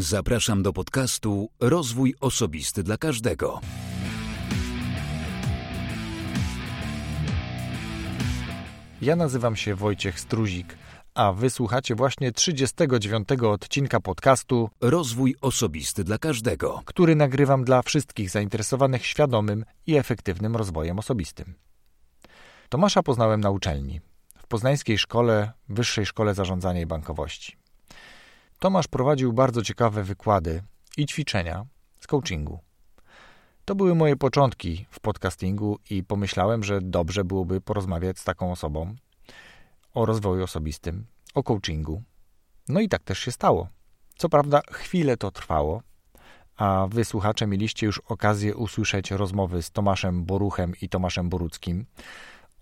Zapraszam do podcastu Rozwój Osobisty dla Każdego. Ja nazywam się Wojciech Struzik, a wysłuchacie właśnie 39 odcinka podcastu Rozwój Osobisty dla Każdego, który nagrywam dla wszystkich zainteresowanych świadomym i efektywnym rozwojem osobistym. Tomasza poznałem na uczelni, w Poznańskiej Szkole, Wyższej Szkole Zarządzania i Bankowości. Tomasz prowadził bardzo ciekawe wykłady i ćwiczenia z coachingu. To były moje początki w podcastingu i pomyślałem, że dobrze byłoby porozmawiać z taką osobą o rozwoju osobistym, o coachingu. No i tak też się stało. Co prawda, chwilę to trwało, a wy, słuchacze, mieliście już okazję usłyszeć rozmowy z Tomaszem Boruchem i Tomaszem Boruckim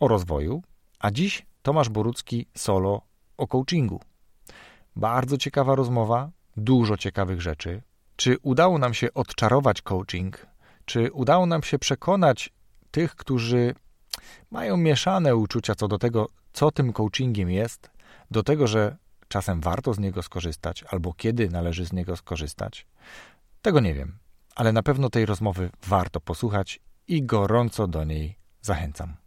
o rozwoju, a dziś Tomasz Borucki solo o coachingu. Bardzo ciekawa rozmowa, dużo ciekawych rzeczy. Czy udało nam się odczarować coaching? Czy udało nam się przekonać tych, którzy mają mieszane uczucia co do tego, co tym coachingiem jest, do tego, że czasem warto z niego skorzystać, albo kiedy należy z niego skorzystać? Tego nie wiem, ale na pewno tej rozmowy warto posłuchać i gorąco do niej zachęcam.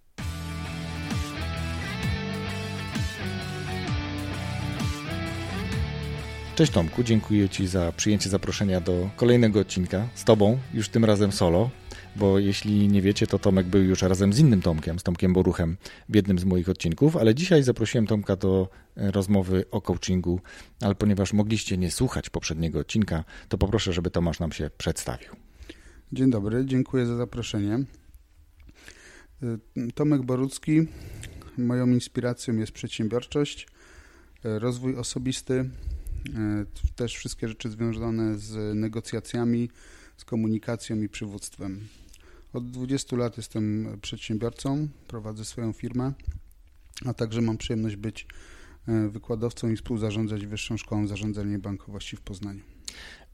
Cześć Tomku, dziękuję Ci za przyjęcie zaproszenia do kolejnego odcinka z Tobą, już tym razem solo, bo jeśli nie wiecie, to Tomek był już razem z innym Tomkiem, z Tomkiem Boruchem w jednym z moich odcinków, ale dzisiaj zaprosiłem Tomka do e, rozmowy o coachingu, ale ponieważ mogliście nie słuchać poprzedniego odcinka, to poproszę, żeby Tomasz nam się przedstawił. Dzień dobry, dziękuję za zaproszenie. E, Tomek Borucki, moją inspiracją jest przedsiębiorczość, e, rozwój osobisty, też wszystkie rzeczy związane z negocjacjami, z komunikacją i przywództwem. Od 20 lat jestem przedsiębiorcą, prowadzę swoją firmę, a także mam przyjemność być e, wykładowcą i współzarządzać Wyższą Szkołą Zarządzania i Bankowości w Poznaniu.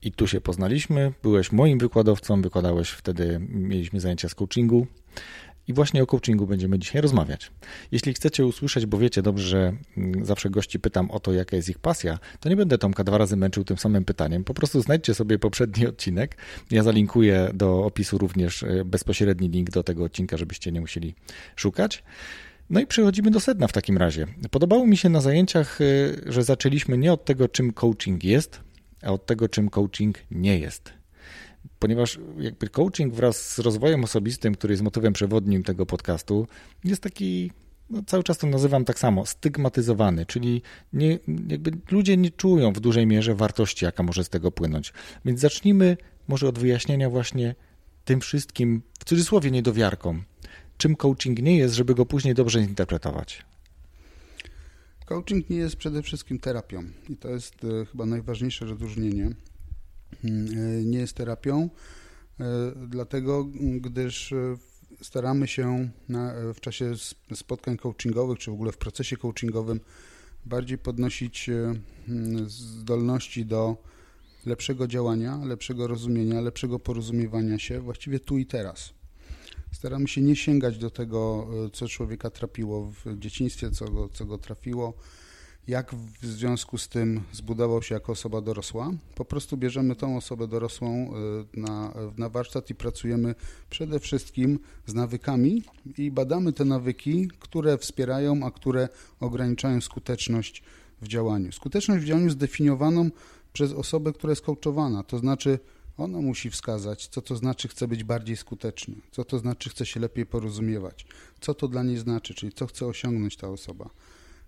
I tu się poznaliśmy. Byłeś moim wykładowcą, wykładałeś wtedy, mieliśmy zajęcia z coachingu. I właśnie o coachingu będziemy dzisiaj rozmawiać. Jeśli chcecie usłyszeć, bo wiecie dobrze, że mm, zawsze gości pytam o to, jaka jest ich pasja, to nie będę Tomka dwa razy męczył tym samym pytaniem. Po prostu znajdźcie sobie poprzedni odcinek. Ja zalinkuję do opisu również e, bezpośredni link do tego odcinka, żebyście nie musieli szukać. No i przechodzimy do sedna w takim razie. Podobało mi się na zajęciach, e, że zaczęliśmy nie od tego, czym coaching jest, a od tego, czym coaching nie jest ponieważ jakby coaching wraz z rozwojem osobistym, który jest motywem przewodnim tego podcastu, jest taki no, cały czas to nazywam tak samo, stygmatyzowany, czyli nie, jakby ludzie nie czują w dużej mierze wartości, jaka może z tego płynąć. Więc zacznijmy może od wyjaśnienia właśnie tym wszystkim, w cudzysłowie niedowiarkom, czym coaching nie jest, żeby go później dobrze interpretować. Coaching nie jest przede wszystkim terapią i to jest e, chyba najważniejsze rozróżnienie. Hmm, e, nie jest terapią, e, dlatego gdyż e, staramy się w czasie spotkań coachingowych, czy w ogóle w procesie coachingowym bardziej podnosić hmm, zdolności do lepszego działania, lepszego rozumienia, lepszego porozumiewania się właściwie tu i teraz. Staramy się nie sięgać do tego, co człowieka trapiło w dzieciństwie, co go, co go trafiło, jak w związku z tym zbudował się jako osoba dorosła. Po prostu bierzemy tą osobę dorosłą y, na, na warsztat i pracujemy przede wszystkim z nawykami i badamy te nawyki, które wspierają, a które ograniczają skuteczność w działaniu. Skuteczność w działaniu zdefiniowaną przez osobę, która jest coachowana, to znaczy ona musi wskazać, co to znaczy chce być bardziej skuteczny, co to znaczy chce się lepiej porozumiewać, co to dla niej znaczy, czyli co chce osiągnąć ta osoba.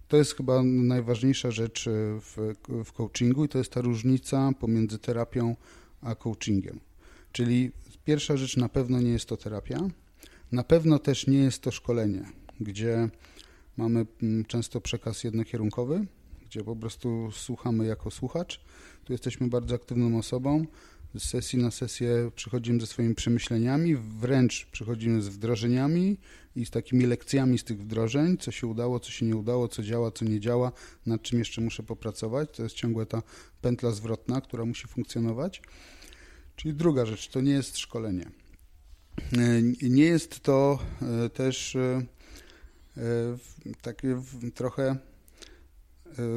To jest chyba najważniejsza rzecz e, w, w coachingu i to jest ta różnica pomiędzy terapią a coachingiem. Czyli pierwsza rzecz na pewno nie jest to terapia, na pewno też nie jest to szkolenie, gdzie mamy mm, często przekaz jednokierunkowy, gdzie po prostu słuchamy jako słuchacz. Tu jesteśmy bardzo aktywną osobą, z sesji na sesję przychodzimy ze swoimi przemyśleniami, wręcz przychodzimy z wdrożeniami i z takimi lekcjami z tych wdrożeń, co się udało, co się nie udało, co działa, co nie działa, nad czym jeszcze muszę popracować. To jest ciągle ta pętla zwrotna, która musi funkcjonować. Czyli druga rzecz, to nie jest szkolenie. E, nie jest to e, też e, takie trochę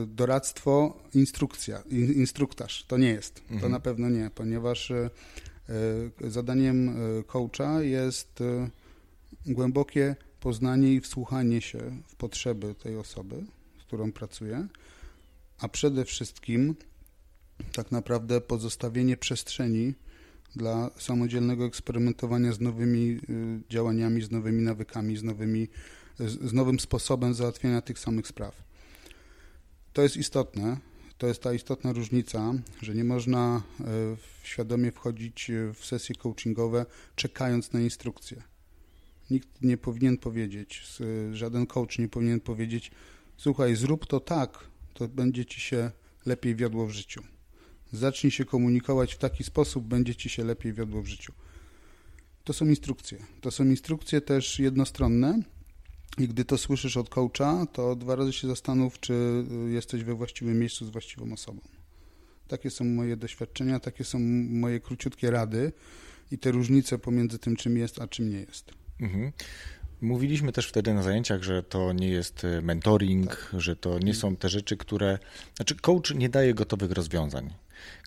doradztwo, instrukcja, instruktaż. To nie jest. To Mhm. na pewno nie, ponieważ e, e, zadaniem coacha jest głębokie poznanie i wsłuchanie się w potrzeby tej osoby, z którą pracuje, a przede wszystkim tak naprawdę pozostawienie przestrzeni dla samodzielnego eksperymentowania z nowymi y, działaniami, z nowymi nawykami, z, nowymi, z nowym sposobem załatwiania tych samych spraw. To jest istotne. To jest ta istotna różnica, że nie można y, świadomie wchodzić y, w sesje coachingowe czekając na instrukcje. Nikt nie powinien powiedzieć, s- żaden coach nie powinien powiedzieć: Słuchaj, zrób to tak, to będzie ci się lepiej wiodło w życiu. Zacznij się komunikować w taki sposób, będzie ci się lepiej wiodło w życiu. To są instrukcje. To są instrukcje też jednostronne. I gdy to słyszysz od coacha, to dwa razy się zastanów, czy y, jesteś we właściwym miejscu z właściwą osobą. Takie są moje doświadczenia, takie są moje króciutkie rady i te różnice pomiędzy tym, czym jest, a czym nie jest. Mhm. Mówiliśmy też wtedy na zajęciach, że to nie jest e, mentoring, że to nie są te rzeczy, które. Znaczy, coach nie daje gotowych rozwiązań.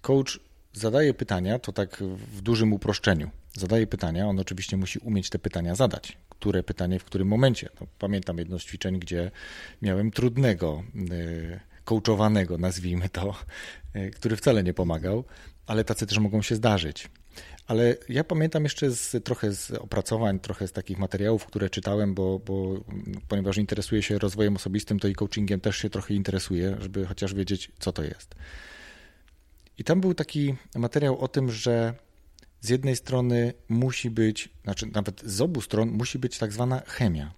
Coach zadaje pytania, to tak w dużym uproszczeniu. Zadaje pytania, on oczywiście musi umieć te pytania zadać. Które pytanie w którym momencie? No, pamiętam jedno z ćwiczeń, gdzie miałem trudnego, e, coachowanego, nazwijmy to, e, który wcale nie pomagał, ale tacy też mogą się zdarzyć. Ale ja pamiętam jeszcze z, trochę z opracowań, trochę z takich materiałów, które czytałem, bo, bo ponieważ interesuję się rozwojem osobistym, to i coachingiem też się trochę interesuję, żeby chociaż wiedzieć, co to jest. I tam był taki materiał o tym, że z jednej strony musi być, znaczy nawet z obu stron musi być tak zwana chemia.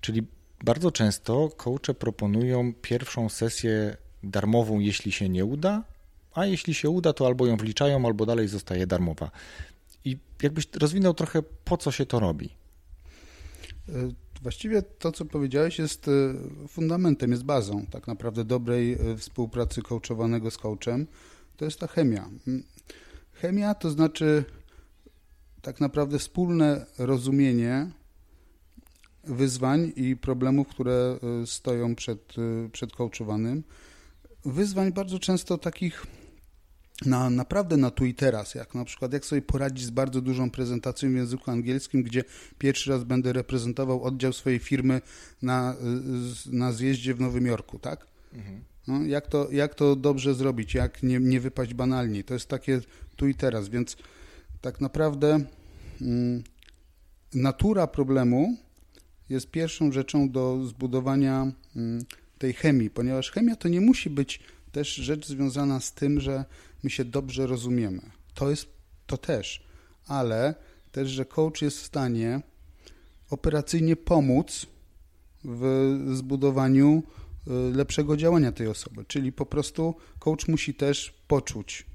Czyli bardzo często coache proponują pierwszą sesję darmową, jeśli się nie uda, a jeśli się uda, to albo ją wliczają, albo dalej zostaje darmowa. I jakbyś rozwinął trochę, po co się to robi? Y, Właściwie to, co powiedziałeś, jest y, fundamentem, jest bazą tak naprawdę dobrej y, współpracy coachowanego z coachem. To jest ta chemia. Mm, Chemia to znaczy tak naprawdę wspólne rozumienie wyzwań i problemów, które y, stoją przed, y, przed coachowanym. Wyzwań bardzo często takich na, naprawdę na tu i teraz, jak na przykład jak sobie poradzić z bardzo dużą prezentacją w języku angielskim, gdzie pierwszy raz będę reprezentował oddział swojej firmy na, y, na zjeździe w Nowym Jorku, tak? No, jak, to, jak to dobrze zrobić, jak nie, nie wypaść banalnie. To jest takie tu i teraz, więc tak naprawdę mm, natura problemu jest pierwszą rzeczą do zbudowania mm, tej chemii, ponieważ chemia to nie musi być też rzecz związana z tym, że my się dobrze rozumiemy. To jest to też, ale też, że coach jest w stanie operacyjnie pomóc w zbudowaniu y, lepszego działania tej osoby. Czyli po prostu coach musi też poczuć.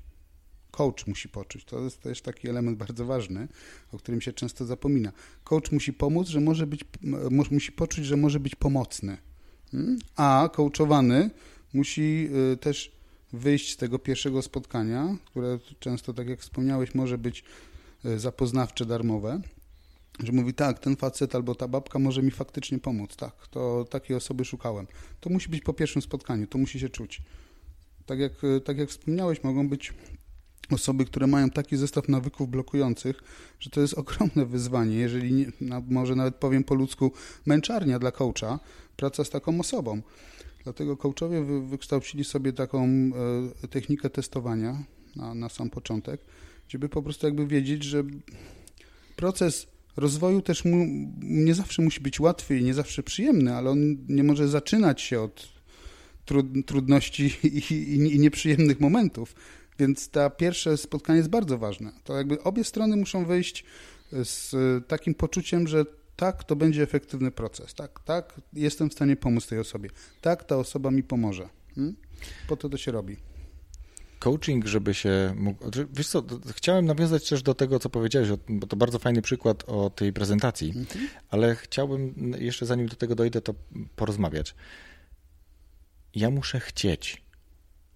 Coach musi poczuć. To jest też taki element bardzo ważny, o którym się często zapomina. Coach musi pomóc, że może być, musi poczuć, że może być pomocny. Mm? A coachowany musi y, też wyjść z tego pierwszego spotkania, które często, tak jak wspomniałeś, może być y, zapoznawcze, darmowe, że mówi tak, ten facet albo ta babka może mi faktycznie pomóc, tak, to takiej osoby szukałem. To musi być po pierwszym spotkaniu, to musi się czuć. Tak jak, y, tak jak wspomniałeś, mogą być osoby, które mają taki zestaw nawyków blokujących, że to jest ogromne wyzwanie, jeżeli nie, może nawet powiem po ludzku, męczarnia dla coacha, praca z taką osobą. Dlatego coachowie wy, wykształcili sobie taką e, technikę testowania na, na sam początek, żeby po prostu jakby wiedzieć, że proces rozwoju też mu, nie zawsze musi być łatwy i nie zawsze przyjemny, ale on nie może zaczynać się od trud, trudności i, i, i nieprzyjemnych momentów. Więc to pierwsze spotkanie jest bardzo ważne. To jakby obie strony muszą wyjść z takim poczuciem, że tak, to będzie efektywny proces. Tak, tak, jestem w stanie pomóc tej osobie. Tak, ta osoba mi pomoże. Hmm? Po to to się robi. Coaching, żeby się mógł. Wiesz co, chciałem nawiązać też do tego, co powiedziałeś, bo to bardzo fajny przykład o tej prezentacji, Mhm. ale chciałbym jeszcze zanim do tego dojdę, to porozmawiać. Ja muszę chcieć,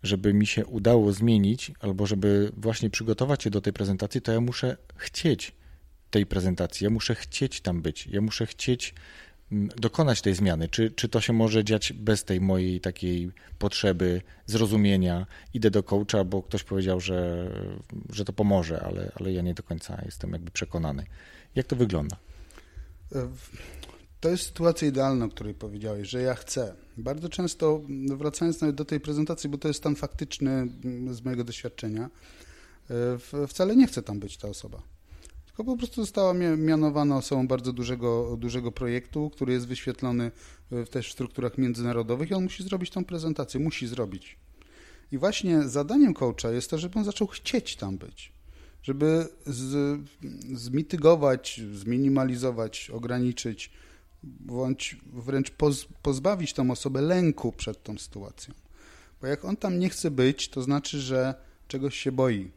żeby mi się udało zmienić, albo żeby właśnie przygotować się do tej prezentacji, to ja muszę chcieć tej prezentacji, ja muszę chcieć tam być, ja muszę chcieć dokonać tej zmiany? Czy, czy to się może dziać bez tej mojej takiej potrzeby zrozumienia? Idę do coacha, bo ktoś powiedział, że, że to pomoże, ale, ale ja nie do końca jestem jakby przekonany. Jak to wygląda? To jest sytuacja idealna, o której powiedziałeś, że ja chcę. Bardzo często, wracając nawet do tej prezentacji, bo to jest stan faktyczny mm, z mojego doświadczenia, wcale nie chce tam być ta osoba tylko po prostu została mianowana osobą bardzo dużego, dużego projektu, który jest wyświetlony też w strukturach międzynarodowych i on musi zrobić tą prezentację, musi zrobić. I właśnie zadaniem coacha jest to, żeby on zaczął chcieć tam być, żeby z, zmitygować, zminimalizować, ograniczyć, bądź wręcz poz, pozbawić tą osobę lęku przed tą sytuacją. Bo jak on tam nie chce być, to znaczy, że czegoś się boi,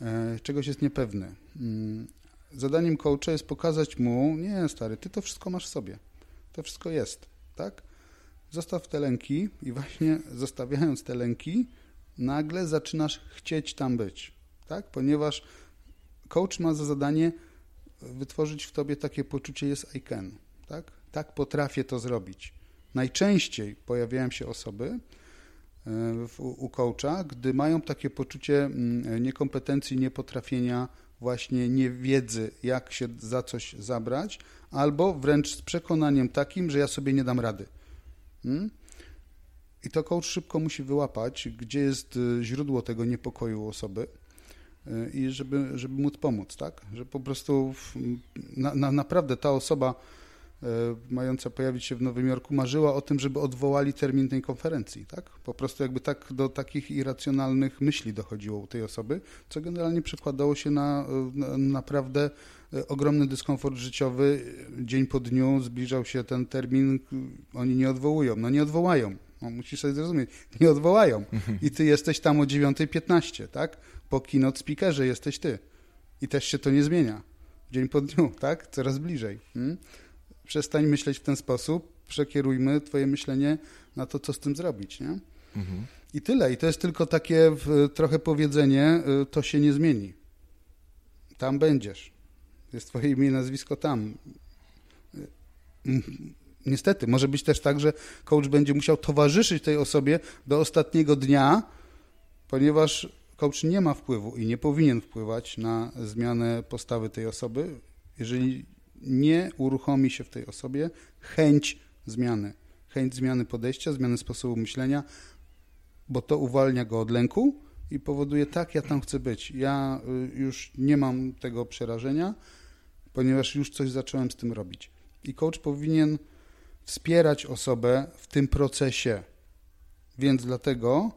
E, czegoś jest niepewny. Mm, zadaniem coacha jest pokazać mu, nie stary, ty to wszystko masz w sobie. To wszystko jest, tak? Zostaw te lęki i właśnie zostawiając te lęki, nagle zaczynasz chcieć tam być, tak? Ponieważ coach ma za zadanie wytworzyć w tobie takie poczucie jest I can, tak? Tak potrafię to zrobić. Najczęściej pojawiają się osoby, w, u coacha, gdy mają takie poczucie mm, niekompetencji, niepotrafienia, właśnie niewiedzy, jak się za coś zabrać, albo wręcz z przekonaniem takim, że ja sobie nie dam rady. Hmm? I to coach szybko musi wyłapać, gdzie jest y, źródło tego niepokoju osoby y, i żeby, żeby móc pomóc, tak? Że po prostu na, na, naprawdę ta osoba E, mająca pojawić się w Nowym Jorku, marzyła o tym, żeby odwołali termin tej konferencji. Tak? Po prostu jakby tak do takich irracjonalnych myśli dochodziło u tej osoby, co generalnie przekładało się na, na naprawdę e, ogromny dyskomfort życiowy. Dzień po dniu zbliżał się ten termin, oni nie odwołują. No nie odwołają. No, musisz sobie zrozumieć, nie odwołają. I ty jesteś tam o 9.15, tak? Po keynote speakerze jesteś ty. I też się to nie zmienia. Dzień po dniu, tak? Coraz bliżej. Hmm? Przestań myśleć w ten sposób, przekierujmy twoje myślenie na to, co z tym zrobić, nie? Mhm. I tyle. I to jest tylko takie trochę powiedzenie, y, to się nie zmieni. Tam będziesz. Jest twoje imię i nazwisko tam. Y, niestety, może być też tak, że coach będzie musiał towarzyszyć tej osobie do ostatniego dnia, ponieważ coach nie ma wpływu i nie powinien wpływać na zmianę postawy tej osoby, jeżeli nie uruchomi się w tej osobie chęć zmiany, chęć zmiany podejścia, zmiany sposobu myślenia, bo to uwalnia go od lęku i powoduje tak, ja tam chcę być. Ja y, już nie mam tego przerażenia, ponieważ już coś zacząłem z tym robić. I coach powinien wspierać osobę w tym procesie. Więc dlatego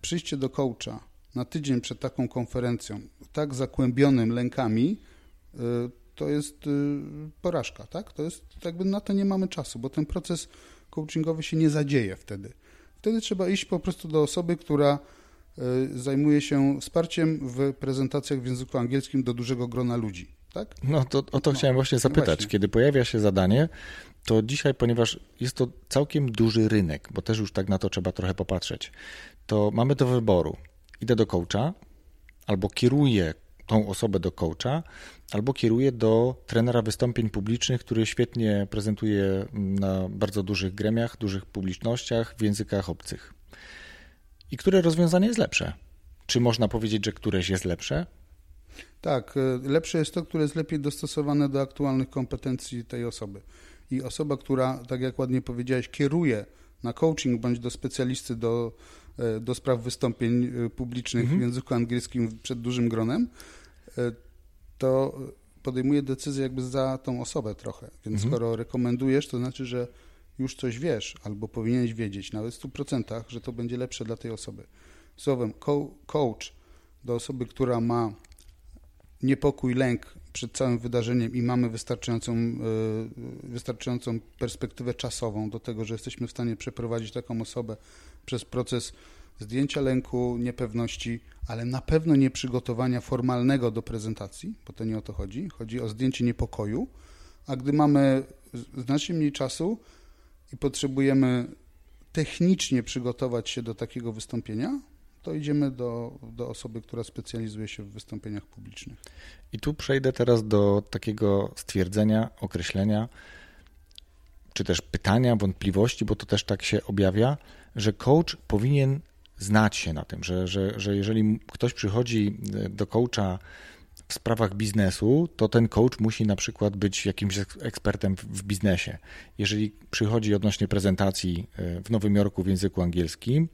przyjście do coacha na tydzień przed taką konferencją, tak zakłębionym lękami, y, to jest y, porażka, tak? To jest, jakby na to nie mamy czasu, bo ten proces coachingowy się nie zadzieje wtedy. Wtedy trzeba iść po prostu do osoby, która y, zajmuje się wsparciem w prezentacjach w języku angielskim do dużego grona ludzi, tak? No to o to no, chciałem właśnie zapytać. No właśnie. Kiedy pojawia się zadanie, to dzisiaj, ponieważ jest to całkiem duży rynek, bo też już tak na to trzeba trochę popatrzeć, to mamy do wyboru. Idę do coacha, albo kieruję tą osobę do coacha, albo kieruje do trenera wystąpień publicznych, który świetnie prezentuje na bardzo dużych gremiach, dużych publicznościach w językach obcych. I które rozwiązanie jest lepsze? Czy można powiedzieć, że któreś jest lepsze? Tak, e, lepsze jest to, które jest lepiej dostosowane do aktualnych kompetencji tej osoby. I osoba, która, tak jak ładnie powiedziałeś, kieruje na coaching bądź do specjalisty do, do spraw wystąpień e, publicznych mhm. w języku angielskim przed dużym gronem, to podejmuje decyzję jakby za tą osobę trochę. Więc mhm. skoro rekomendujesz, to znaczy, że już coś wiesz, albo powinieneś wiedzieć, nawet w 100%, że to będzie lepsze dla tej osoby. Słowem, coach do osoby, która ma niepokój, lęk przed całym wydarzeniem i mamy wystarczającą, e, wystarczającą perspektywę czasową do tego, że jesteśmy w stanie przeprowadzić taką osobę przez proces zdjęcia lęku, niepewności, ale na pewno nie przygotowania formalnego do prezentacji, bo to nie o to chodzi. Chodzi o zdjęcie niepokoju, a gdy mamy znacznie mniej czasu i potrzebujemy technicznie przygotować się do takiego wystąpienia, to idziemy do, do osoby, która specjalizuje się w wystąpieniach publicznych. I tu przejdę teraz do takiego stwierdzenia, określenia, czy też pytania, wątpliwości, bo to też tak się objawia, że coach powinien znać się na tym, że, że, że jeżeli ktoś przychodzi do coacha w sprawach biznesu, to ten coach musi na przykład być jakimś ekspertem w biznesie. Jeżeli przychodzi odnośnie prezentacji e, w Nowym Jorku w języku angielskim,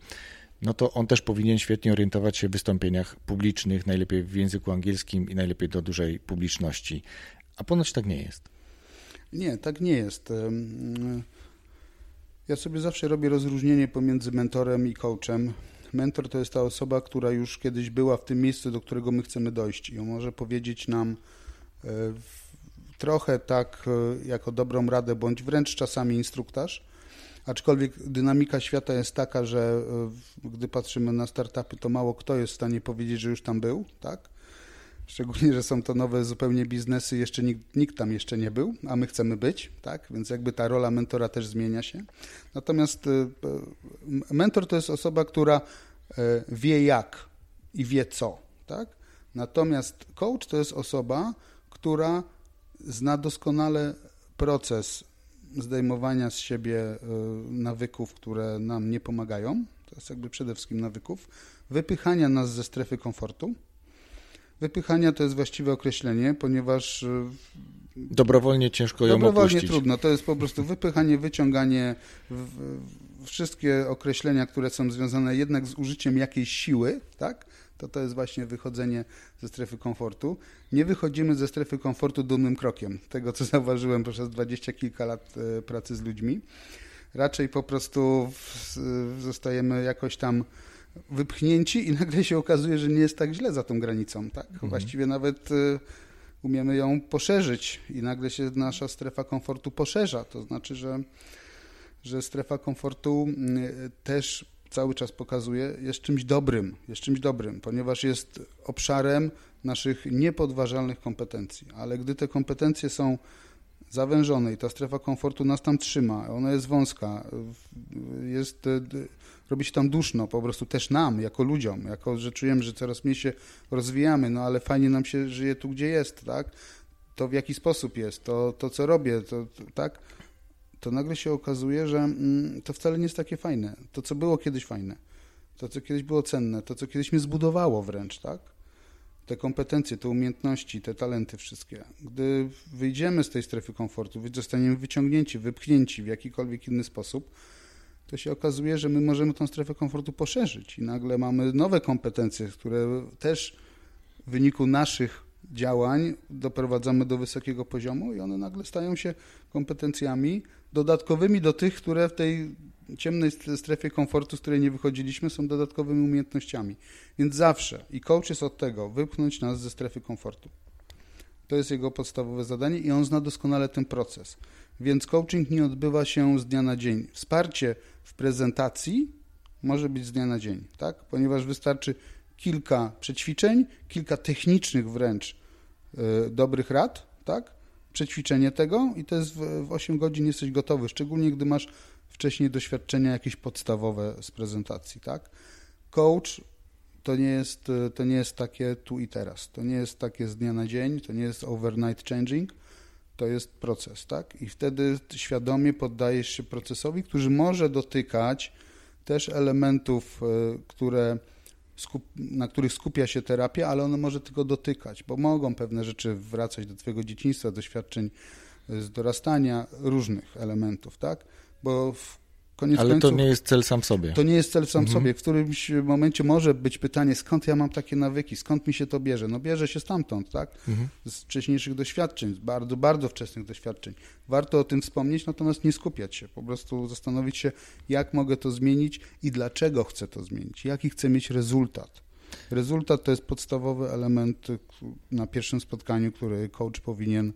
no to on też powinien świetnie orientować się w wystąpieniach publicznych, najlepiej w języku angielskim i najlepiej do dużej publiczności. A ponoć tak nie jest. Nie, tak nie jest. Ja sobie zawsze robię rozróżnienie pomiędzy mentorem i coachem. Mentor to jest ta osoba, która już kiedyś była w tym miejscu, do którego my chcemy dojść i on może powiedzieć nam e, trochę tak e, jako dobrą radę, bądź wręcz czasami instruktaż, aczkolwiek dynamika świata jest taka, że e, gdy patrzymy na startupy, to mało kto jest w stanie powiedzieć, że już tam był, tak? Szczególnie, że są to nowe zupełnie biznesy, jeszcze nikt, nikt, tam jeszcze nie był, a my chcemy być, tak? Więc jakby ta rola mentora też zmienia się. Natomiast y, mentor to jest osoba, która y, wie jak i wie co, tak? Natomiast coach to jest osoba, która zna doskonale proces zdejmowania z siebie nawyków, które nam nie pomagają. To jest jakby przede wszystkim nawyków, wypychania nas ze strefy komfortu Wypychania to jest właściwe określenie, ponieważ e, Dobrowolnie ciężko ją Dobrowolnie opuścić. trudno. To jest po prostu wypychanie, wyciąganie, wszystkie określenia, które są związane jednak z użyciem jakiejś siły, tak? To to jest właśnie wychodzenie ze strefy komfortu. Nie wychodzimy ze strefy komfortu dumnym krokiem. Tego, co zauważyłem przez dwadzieścia kilka lat e, pracy z ludźmi. Raczej po prostu zostajemy jakoś tam wypchnięci i nagle się okazuje, że nie jest tak źle za tą granicą. Tak? Mhm. Właściwie nawet y, umiemy ją poszerzyć i nagle się nasza strefa komfortu poszerza. To znaczy, że, że strefa komfortu y, też cały czas pokazuje, jest czymś dobrym, jest czymś dobrym, ponieważ jest obszarem naszych niepodważalnych kompetencji. Ale gdy te kompetencje są zawężone i ta strefa komfortu nas tam trzyma, ona jest wąska, jest y, robi się tam duszno, po prostu też nam, jako ludziom, jako, że czujemy, że coraz mniej się rozwijamy, no ale fajnie nam się żyje tu, gdzie jest, tak? To w jaki sposób jest, to, to co robię, to, to tak? To nagle się okazuje, że mm, to wcale nie jest takie fajne. To, co było kiedyś fajne, to, co kiedyś było cenne, to, co kiedyś mnie zbudowało wręcz, tak? Te kompetencje, te umiejętności, te talenty wszystkie. Gdy wyjdziemy z tej strefy komfortu, zostaniemy wyciągnięci, wypchnięci w jakikolwiek inny sposób, to się okazuje, że my możemy tą strefę komfortu poszerzyć i nagle mamy nowe kompetencje, które też w wyniku naszych działań doprowadzamy do wysokiego poziomu i one nagle stają się kompetencjami dodatkowymi do tych, które w tej ciemnej strefie komfortu, z której nie wychodziliśmy, są dodatkowymi umiejętnościami. Więc zawsze i coach jest od tego, wypchnąć nas ze strefy komfortu. To jest jego podstawowe zadanie i on zna doskonale ten proces. Więc coaching nie odbywa się z dnia na dzień. Wsparcie w prezentacji może być z dnia na dzień, tak? ponieważ wystarczy kilka przećwiczeń, kilka technicznych wręcz yy, dobrych rad, tak? Przećwiczenie tego i to jest w, w 8 godzin jesteś gotowy, szczególnie gdy masz wcześniej doświadczenia jakieś podstawowe z prezentacji. Tak? Coach to nie, jest, to nie jest takie tu i teraz, to nie jest takie z dnia na dzień, to nie jest overnight changing, to jest proces, tak? I wtedy świadomie poddajesz się procesowi, który może dotykać też elementów, e, które, na których skupia się terapia, ale ono może tylko dotykać, bo mogą pewne rzeczy wracać do Twojego dzieciństwa, doświadczeń z dorastania, różnych elementów, tak? Bo w Koniec Ale końców, to nie jest cel sam w sobie. To nie jest cel sam w mhm. sobie. W którymś momencie może być pytanie, skąd ja mam takie nawyki, skąd mi się to bierze? No bierze się stamtąd, tak? Mhm. Z wcześniejszych doświadczeń, z bardzo, bardzo wczesnych doświadczeń. Warto o tym wspomnieć, natomiast nie skupiać się. Po prostu zastanowić się, jak mogę to zmienić i dlaczego chcę to zmienić. Jaki chcę mieć rezultat. Rezultat to jest podstawowy element na pierwszym spotkaniu, który coach powinien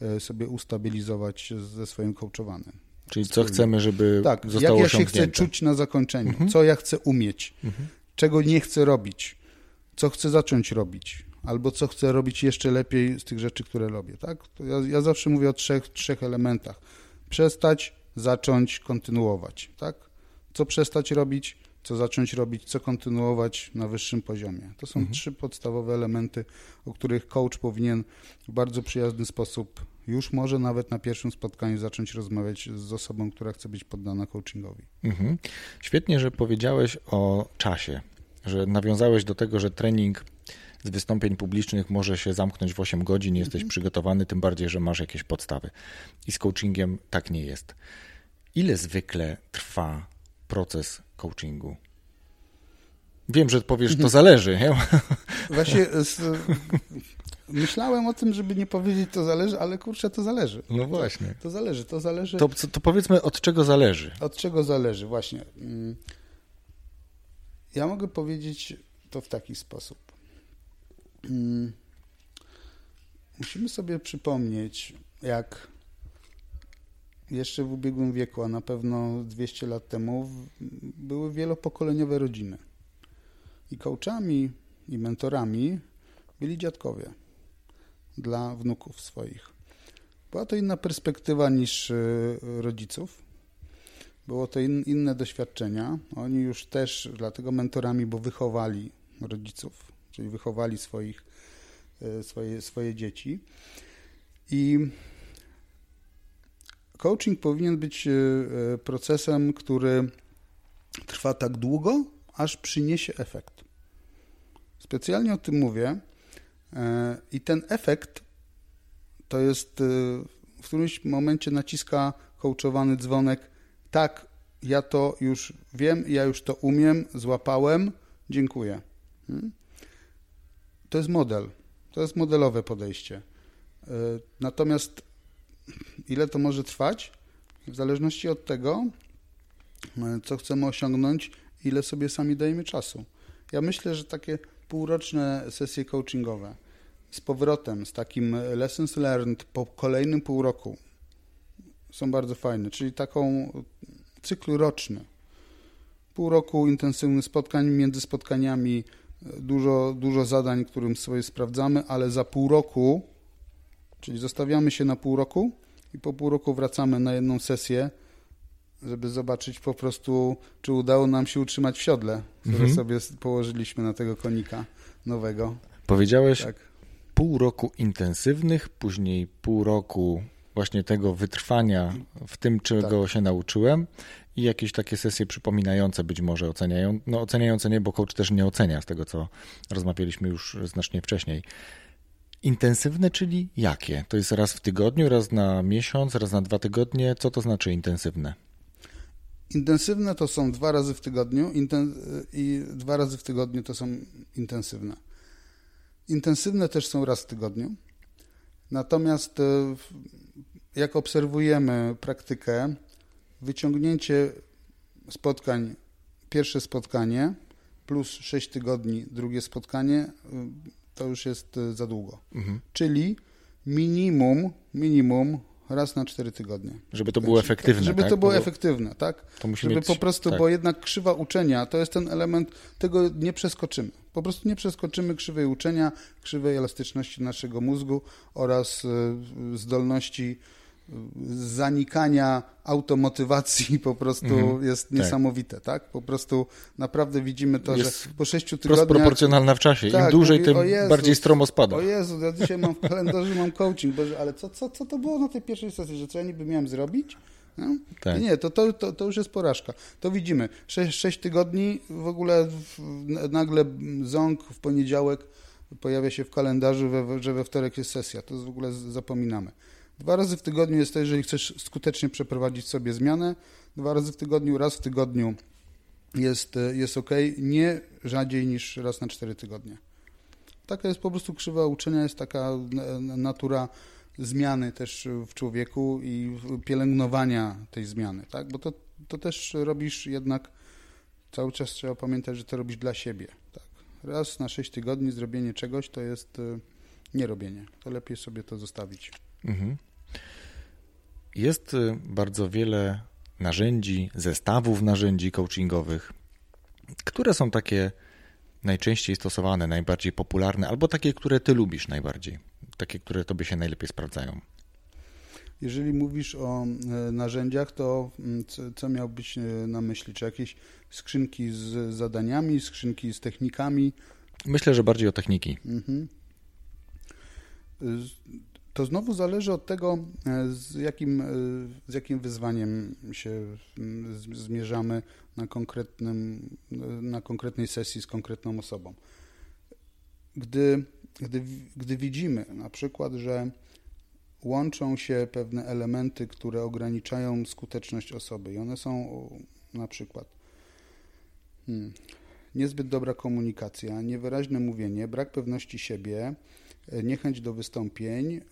e, sobie ustabilizować ze swoim coachowanym. Czyli co chcemy, żeby tak, zostało jak ja się chcę czuć na zakończeniu, mhm. co ja chcę umieć, mhm. czego nie chcę robić, co chcę zacząć robić, albo co chcę robić jeszcze lepiej z tych rzeczy, które robię. Tak? Ja, ja, zawsze mówię o trzech, trzech elementach. Przestać, zacząć, kontynuować. Tak? Co przestać robić, co zacząć robić, co kontynuować na wyższym poziomie. To są mhm. trzy podstawowe elementy, o których coach powinien w bardzo przyjazny sposób już może nawet na pierwszym spotkaniu zacząć rozmawiać z osobą, która chce być poddana coachingowi. Mhm. Świetnie, że powiedziałeś o czasie, że nawiązałeś do tego, że trening z wystąpień publicznych może się zamknąć w 8 godzin, jesteś mhm. przygotowany, tym bardziej, że masz jakieś podstawy. I z coachingiem tak nie jest. Ile zwykle trwa proces coachingu? Wiem, że powiesz, to zależy. Nie? Właśnie z, myślałem o tym, żeby nie powiedzieć, to zależy, ale kurczę, to zależy. No właśnie. To, to zależy, to zależy. To, to powiedzmy, od czego zależy? Od czego zależy, właśnie. Mm. Ja mogę powiedzieć to w taki sposób. Mm. Musimy sobie przypomnieć, jak jeszcze w ubiegłym wieku, a na pewno 200 lat temu, były wielopokoleniowe rodziny. I coachami i mentorami byli dziadkowie dla wnuków swoich. Była to inna perspektywa niż y, rodziców. Było to in, inne doświadczenia. Oni już też dlatego mentorami, bo wychowali rodziców, czyli wychowali swoich, y, swoje, swoje dzieci. I coaching powinien być y, procesem, który trwa tak długo, aż przyniesie efekt. Specjalnie o tym mówię, E, I ten efekt to jest e, w którymś momencie naciska coachowany dzwonek. Tak, ja to już wiem, ja już to umiem, złapałem, dziękuję. Hmm? To jest model. To jest modelowe podejście. E, natomiast ile to może trwać? W zależności od tego, co chcemy osiągnąć, ile sobie sami dajemy czasu. Ja myślę, że takie półroczne sesje coachingowe z powrotem, z takim lessons learned po kolejnym pół roku są bardzo fajne, czyli taką cykl roczny. Pół roku intensywnych spotkań, między spotkaniami dużo, dużo zadań, którym sobie sprawdzamy, ale za pół roku, czyli zostawiamy się na pół roku i po pół roku wracamy na jedną sesję, żeby zobaczyć po prostu, czy udało nam się utrzymać w siodle, które mhm. sobie położyliśmy na tego konika nowego. Powiedziałeś tak. pół roku intensywnych, później pół roku właśnie tego wytrwania w tym, czego tak. się nauczyłem i jakieś takie sesje przypominające być może oceniają, no oceniające nie, bo coach też nie ocenia z tego, co rozmawialiśmy już znacznie wcześniej. Intensywne, czyli jakie? To jest raz w tygodniu, raz na miesiąc, raz na dwa tygodnie. Co to znaczy intensywne? Intensywne to są dwa razy w tygodniu i dwa razy w tygodniu to są intensywne. Intensywne też są raz w tygodniu. Natomiast e, jak obserwujemy praktykę, wyciągnięcie spotkań, pierwsze spotkanie plus 6 tygodni, drugie spotkanie, to już jest e, za długo. Mhm. Czyli minimum, minimum raz na cztery tygodnie. Żeby to było efektywne. Żeby tak? to było efektywne, tak? To musi Żeby mieć, po prostu, tak. bo jednak krzywa uczenia to jest ten element, tego nie przeskoczymy. Po prostu nie przeskoczymy krzywej uczenia, krzywej elastyczności naszego mózgu oraz y, zdolności zanikania automotywacji po prostu mhm, jest tak. niesamowite, tak. Po prostu naprawdę widzimy to, jest że po sześciu tygodniach... proporcjonalna w czasie. Tak, Im dłużej, tym Jezu, bardziej stromo spada. O Jezu, ja dzisiaj mam w kalendarzu mam coaching, Boże, ale co, co, co to było na tej pierwszej sesji, że co ja niby miałem zrobić? No? Tak. Nie, to, to, to, to już jest porażka. To widzimy. Sześć, sześć tygodni, w ogóle w, nagle ząg w poniedziałek pojawia się w kalendarzu, we, że we wtorek jest sesja. To w ogóle zapominamy. Dwa razy w tygodniu jest to, jeżeli chcesz skutecznie przeprowadzić sobie zmianę. Dwa razy w tygodniu, raz w tygodniu jest, jest ok, nie rzadziej niż raz na cztery tygodnie. Taka jest po prostu krzywa uczenia, jest taka natura zmiany też w człowieku i pielęgnowania tej zmiany, tak? Bo to, to też robisz jednak, cały czas trzeba pamiętać, że to robisz dla siebie, tak? Raz na sześć tygodni zrobienie czegoś to jest e, nierobienie. To lepiej sobie to zostawić. Mhm. Jest y, bardzo wiele narzędzi, zestawów narzędzi coachingowych, które są takie najczęściej stosowane, najbardziej popularne, albo takie, które ty lubisz najbardziej, takie, które tobie się najlepiej sprawdzają. Jeżeli mówisz o e, narzędziach, to mm, co, miałbyś e, na myśli? Czy jakieś skrzynki z zadaniami, skrzynki z technikami? Myślę, że bardziej o techniki. Mhm. To znowu zależy od tego, e, z jakim, z jakim wyzwaniem się zmierzamy na, konkretnym, na konkretnej sesji z konkretną osobą. Gdy, gdy, gdy widzimy na przykład, że łączą się pewne elementy, które ograniczają skuteczność osoby i one są na przykład hmm, niezbyt dobra komunikacja, niewyraźne mówienie, brak pewności siebie, e, niechęć do wystąpień, yy,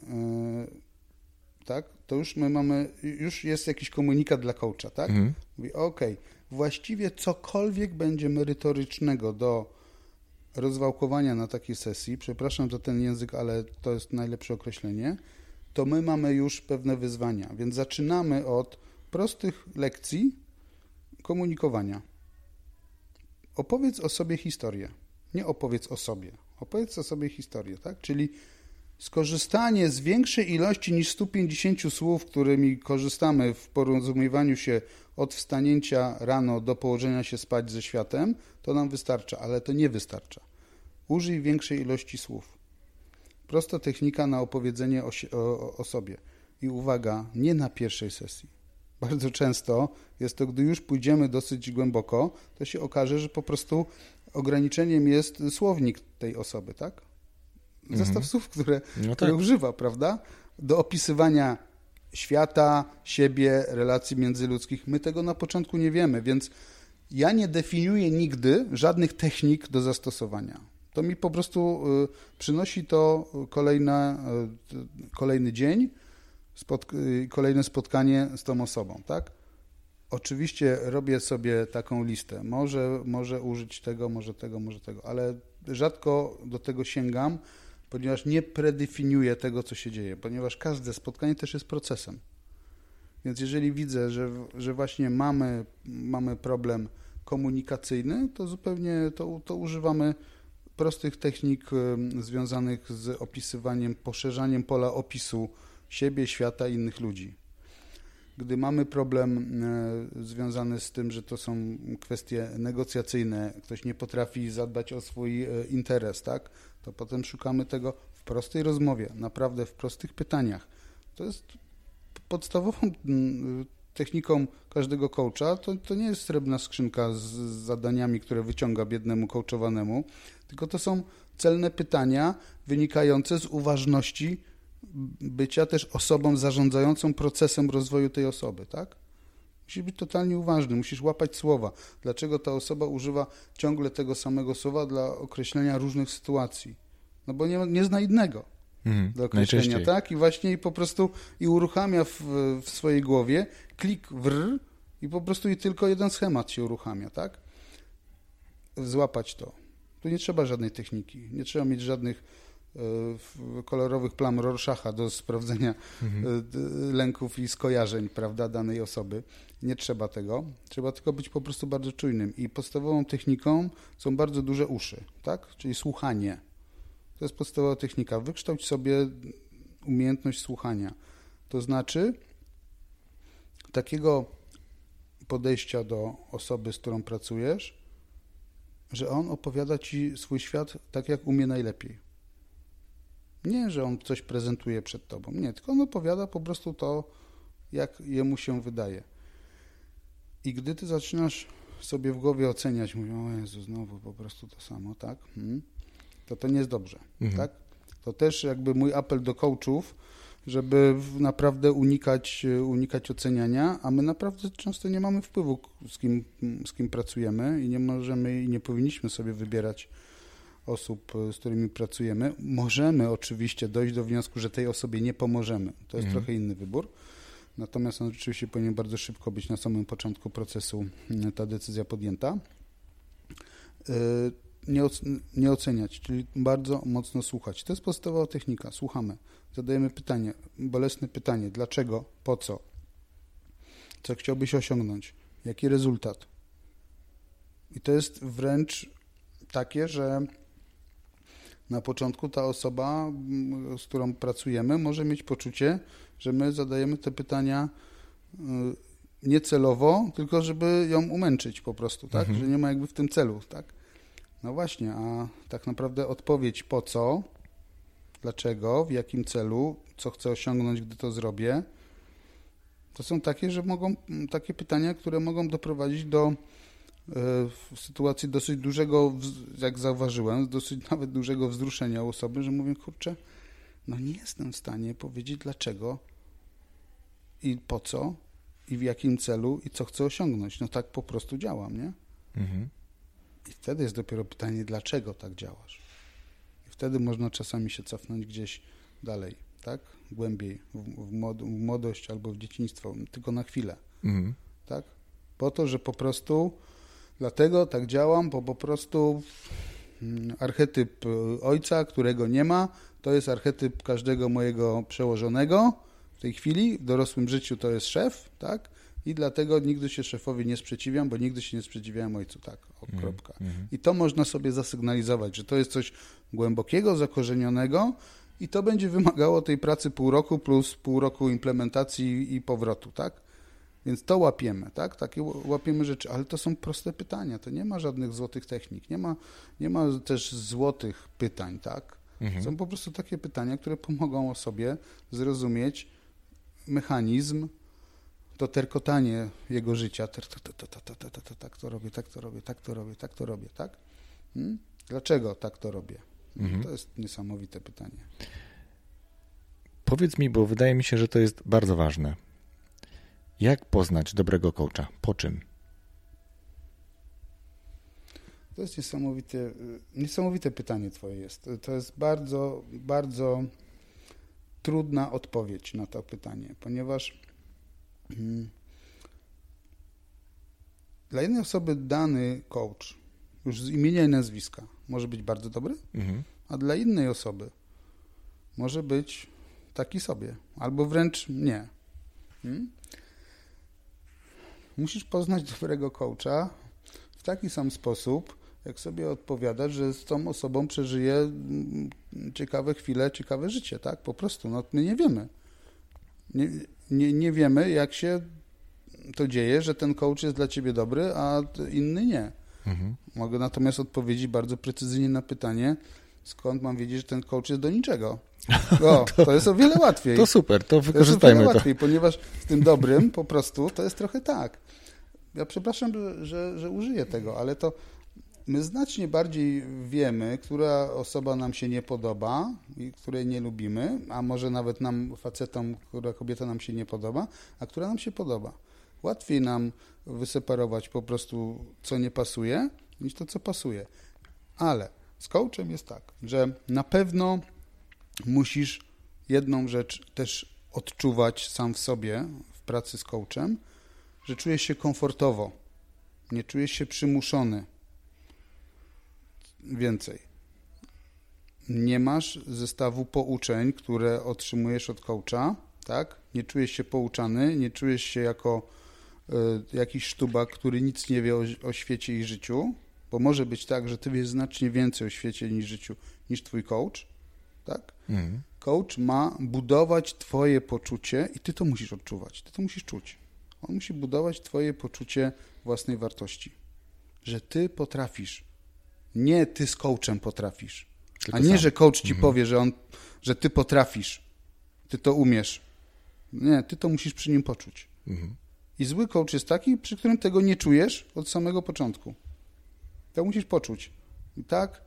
tak, to już my mamy, już jest jakiś komunikat dla coacha, tak? Mhm. Mówi, ok, właściwie cokolwiek będzie merytorycznego do rozwałkowania na takiej sesji, przepraszam za ten język, ale to jest najlepsze określenie, to my mamy już pewne wyzwania. Więc zaczynamy od prostych lekcji komunikowania. Opowiedz o sobie historię. Nie opowiedz o sobie. Opowiedz sobie historię, tak? Czyli skorzystanie z większej ilości niż 150 słów, którymi korzystamy w porozumiewaniu się od wstanięcia rano do położenia się spać ze światem, to nam wystarcza, ale to nie wystarcza. Użyj większej ilości słów. Prosta technika na opowiedzenie o, o, o sobie. I uwaga, nie na pierwszej sesji. Bardzo często jest to, gdy już pójdziemy dosyć głęboko, to się okaże, że po prostu ograniczeniem jest słownik tej osoby, tak? Zestaw mhm. słów, które, no które tak. używa, prawda? Do opisywania świata, siebie, relacji międzyludzkich. My tego na początku nie wiemy, więc ja nie definiuję nigdy żadnych technik do zastosowania to mi po prostu y, przynosi to kolejne, y, kolejny dzień, y, kolejne spotkanie z tą osobą, tak? Oczywiście robię sobie taką listę. Może, może użyć tego, może tego, może tego, ale rzadko do tego sięgam, ponieważ nie predefiniuję tego, co się dzieje, ponieważ każde spotkanie też jest procesem. Więc jeżeli widzę, że, że właśnie mamy, mamy problem komunikacyjny, to zupełnie to, to używamy prostych technik związanych z opisywaniem, poszerzaniem pola opisu siebie, świata innych ludzi. Gdy mamy problem e, związany z tym, że to są kwestie negocjacyjne, ktoś nie potrafi zadbać o swój e, interes, tak, to potem szukamy tego w prostej rozmowie, naprawdę w prostych pytaniach. To jest podstawową techniką każdego coacha, to, to nie jest srebrna skrzynka z zadaniami, które wyciąga biednemu coachowanemu, tylko to są celne pytania wynikające z uważności bycia też osobą zarządzającą procesem rozwoju tej osoby, tak? Musisz być totalnie uważny, musisz łapać słowa. Dlaczego ta osoba używa ciągle tego samego słowa dla określenia różnych sytuacji? No bo nie, nie zna innego mhm, do określenia, tak? I właśnie i po prostu i uruchamia w, w swojej głowie klik wr i po prostu i tylko jeden schemat się uruchamia, tak? Złapać to. Tu nie trzeba żadnej techniki, nie trzeba mieć żadnych kolorowych plam Rorschacha do sprawdzenia mhm. E, lęków i skojarzeń, prawda, danej osoby. Nie trzeba tego. Trzeba tylko być po prostu bardzo czujnym. I podstawową techniką są bardzo duże uszy, tak? Czyli słuchanie. To jest podstawowa technika. Wykształć sobie umiejętność słuchania. To znaczy takiego podejścia do osoby, z którą pracujesz, że on opowiada ci swój świat tak, jak umie najlepiej. Nie, że on coś prezentuje przed tobą. Nie, tylko on opowiada po prostu to, jak jemu się wydaje. I gdy ty zaczynasz sobie w głowie oceniać, mówią, o Jezu, znowu po prostu to samo, tak? Hmm? To to nie jest dobrze, mhm. tak? To też jakby mój apel do coachów, żeby naprawdę unikać, unikać oceniania, a my naprawdę często nie mamy wpływu, z kim, z kim pracujemy i nie możemy i nie powinniśmy sobie wybierać osób, z którymi pracujemy. Możemy oczywiście dojść do wniosku, że tej osobie nie pomożemy. To jest mhm. trochę inny wybór. Natomiast on rzeczywiście powinien bardzo szybko być na samym początku procesu mm, ta decyzja podjęta. Y, nie, nie oceniać, czyli bardzo mocno słuchać. To jest podstawowa technika. Słuchamy zadajemy pytanie, bolesne pytanie, dlaczego, po co, co chciałbyś osiągnąć, jaki rezultat. I to jest wręcz takie, że Na początku ta osoba, mm, z którą pracujemy, może mieć poczucie, że my zadajemy te pytania y, niecelowo, tylko żeby ją umęczyć po prostu, tak? Mhm. Że nie ma jakby w tym celu, tak? No właśnie, a tak naprawdę odpowiedź po co, dlaczego, w jakim celu, co chcę osiągnąć, gdy to zrobię, to są takie, że mogą, takie pytania, które mogą doprowadzić do w sytuacji dosyć dużego, jak zauważyłem, dosyć nawet dużego wzruszenia osoby, że mówię, kurczę, no nie jestem w stanie powiedzieć dlaczego i po co i w jakim celu i co chcę osiągnąć. No tak po prostu działam, nie? Mhm. I wtedy jest dopiero pytanie, dlaczego tak działasz. I wtedy można czasami się cofnąć gdzieś dalej, tak? Głębiej, w, w młodość albo w dzieciństwo, tylko na chwilę, Mhm. tak? Po to, że po prostu dlatego tak działam, bo po prostu mm, archetyp y, ojca, którego nie ma, to jest archetyp każdego mojego przełożonego w tej chwili, w dorosłym życiu to jest szef, tak? I dlatego nigdy się szefowi nie sprzeciwiam, bo nigdy się nie sprzeciwiałem ojcu, tak, o, Mhm. kropka. Mhm. I to można sobie zasygnalizować, że to jest coś głębokiego, zakorzenionego i to będzie wymagało tej pracy pół roku plus pół roku implementacji i powrotu, tak? Więc to łapiemy, tak? Takie łapiemy rzeczy, ale to są proste pytania, to nie ma żadnych złotych technik, nie ma, nie ma też złotych pytań, tak? Mhm. Są po prostu takie pytania, które pomogą osobie zrozumieć mechanizm, to terkotanie jego życia, tak to robię, tak to robię, tak to robię, tak to robię, tak? Hmm? Dlaczego tak to robię? Mhm. To jest niesamowite pytanie. Powiedz mi, bo wydaje mi się, że to jest bardzo ważne. Jak poznać dobrego coacha? Po czym? To jest niesamowite, y, niesamowite pytanie twoje jest. To jest bardzo, bardzo trudna odpowiedź na to pytanie, ponieważ mm, dla jednej osoby dany coach już z imienia i nazwiska może być bardzo dobry, Mhm. a dla innej osoby może być taki sobie, albo wręcz nie. Hmm? Musisz poznać dobrego coacha w taki sam sposób, jak sobie odpowiadasz, że z tą osobą przeżyje mm, ciekawe chwile, ciekawe życie, tak? Po prostu, no my nie wiemy. Nie, nie, nie wiemy, jak się to dzieje, że ten coach jest dla ciebie dobry, a inny nie. Mhm. Mogę natomiast odpowiedzieć bardzo precyzyjnie na pytanie, skąd mam wiedzieć, że ten coach jest do niczego. O, to, jest o wiele łatwiej. To super, to To jest o wykorzystajmy wiele to. łatwiej, ponieważ z tym dobrym po prostu to jest trochę tak. Ja przepraszam, że, że, użyję tego, ale to my znacznie bardziej wiemy, która osoba nam się nie podoba i której nie lubimy, a może nawet nam, facetom, która kobieta nam się nie podoba, a która nam się podoba. Łatwiej nam wyseparować po prostu, co nie pasuje, niż to, co pasuje. Ale z coachem jest tak, że na pewno musisz jedną rzecz też odczuwać sam w sobie w pracy z coachem, że czujesz się komfortowo, nie czujesz się przymuszony. Więcej. Nie masz zestawu pouczeń, które otrzymujesz od coacha, tak? Nie czujesz się pouczany, nie czujesz się jako y, jakiś sztubak, który nic nie wie o, o świecie i życiu, bo może być tak, że ty wiesz znacznie więcej o świecie niż życiu niż twój coach, tak? Mhm. Coach ma budować twoje poczucie i ty to musisz odczuwać, ty to musisz czuć. On musi budować twoje poczucie własnej wartości, że ty potrafisz. Nie ty z coachem potrafisz, Tylko a nie, sam. że coach ci powie, że on, że ty potrafisz, ty to umiesz. Nie, ty to musisz przy nim poczuć. Mhm. I zły coach jest taki, przy którym tego nie czujesz od samego początku. To musisz poczuć. I tak,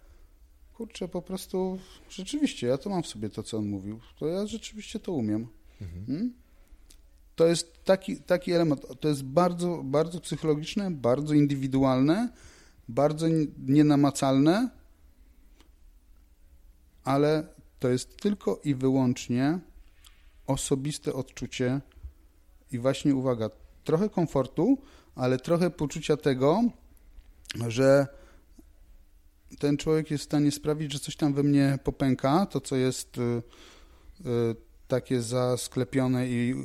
kurczę, po prostu rzeczywiście, ja to mam w sobie to, co on mówił. To ja rzeczywiście to umiem. Hmm? To jest taki, taki element, to jest bardzo, bardzo psychologiczne, bardzo indywidualne, bardzo nienamacalne, ale to jest tylko i wyłącznie osobiste odczucie i właśnie uwaga, trochę komfortu, ale trochę poczucia tego, że ten człowiek jest w stanie sprawić, że coś tam we mnie popęka, to co jest y, y, takie zasklepione i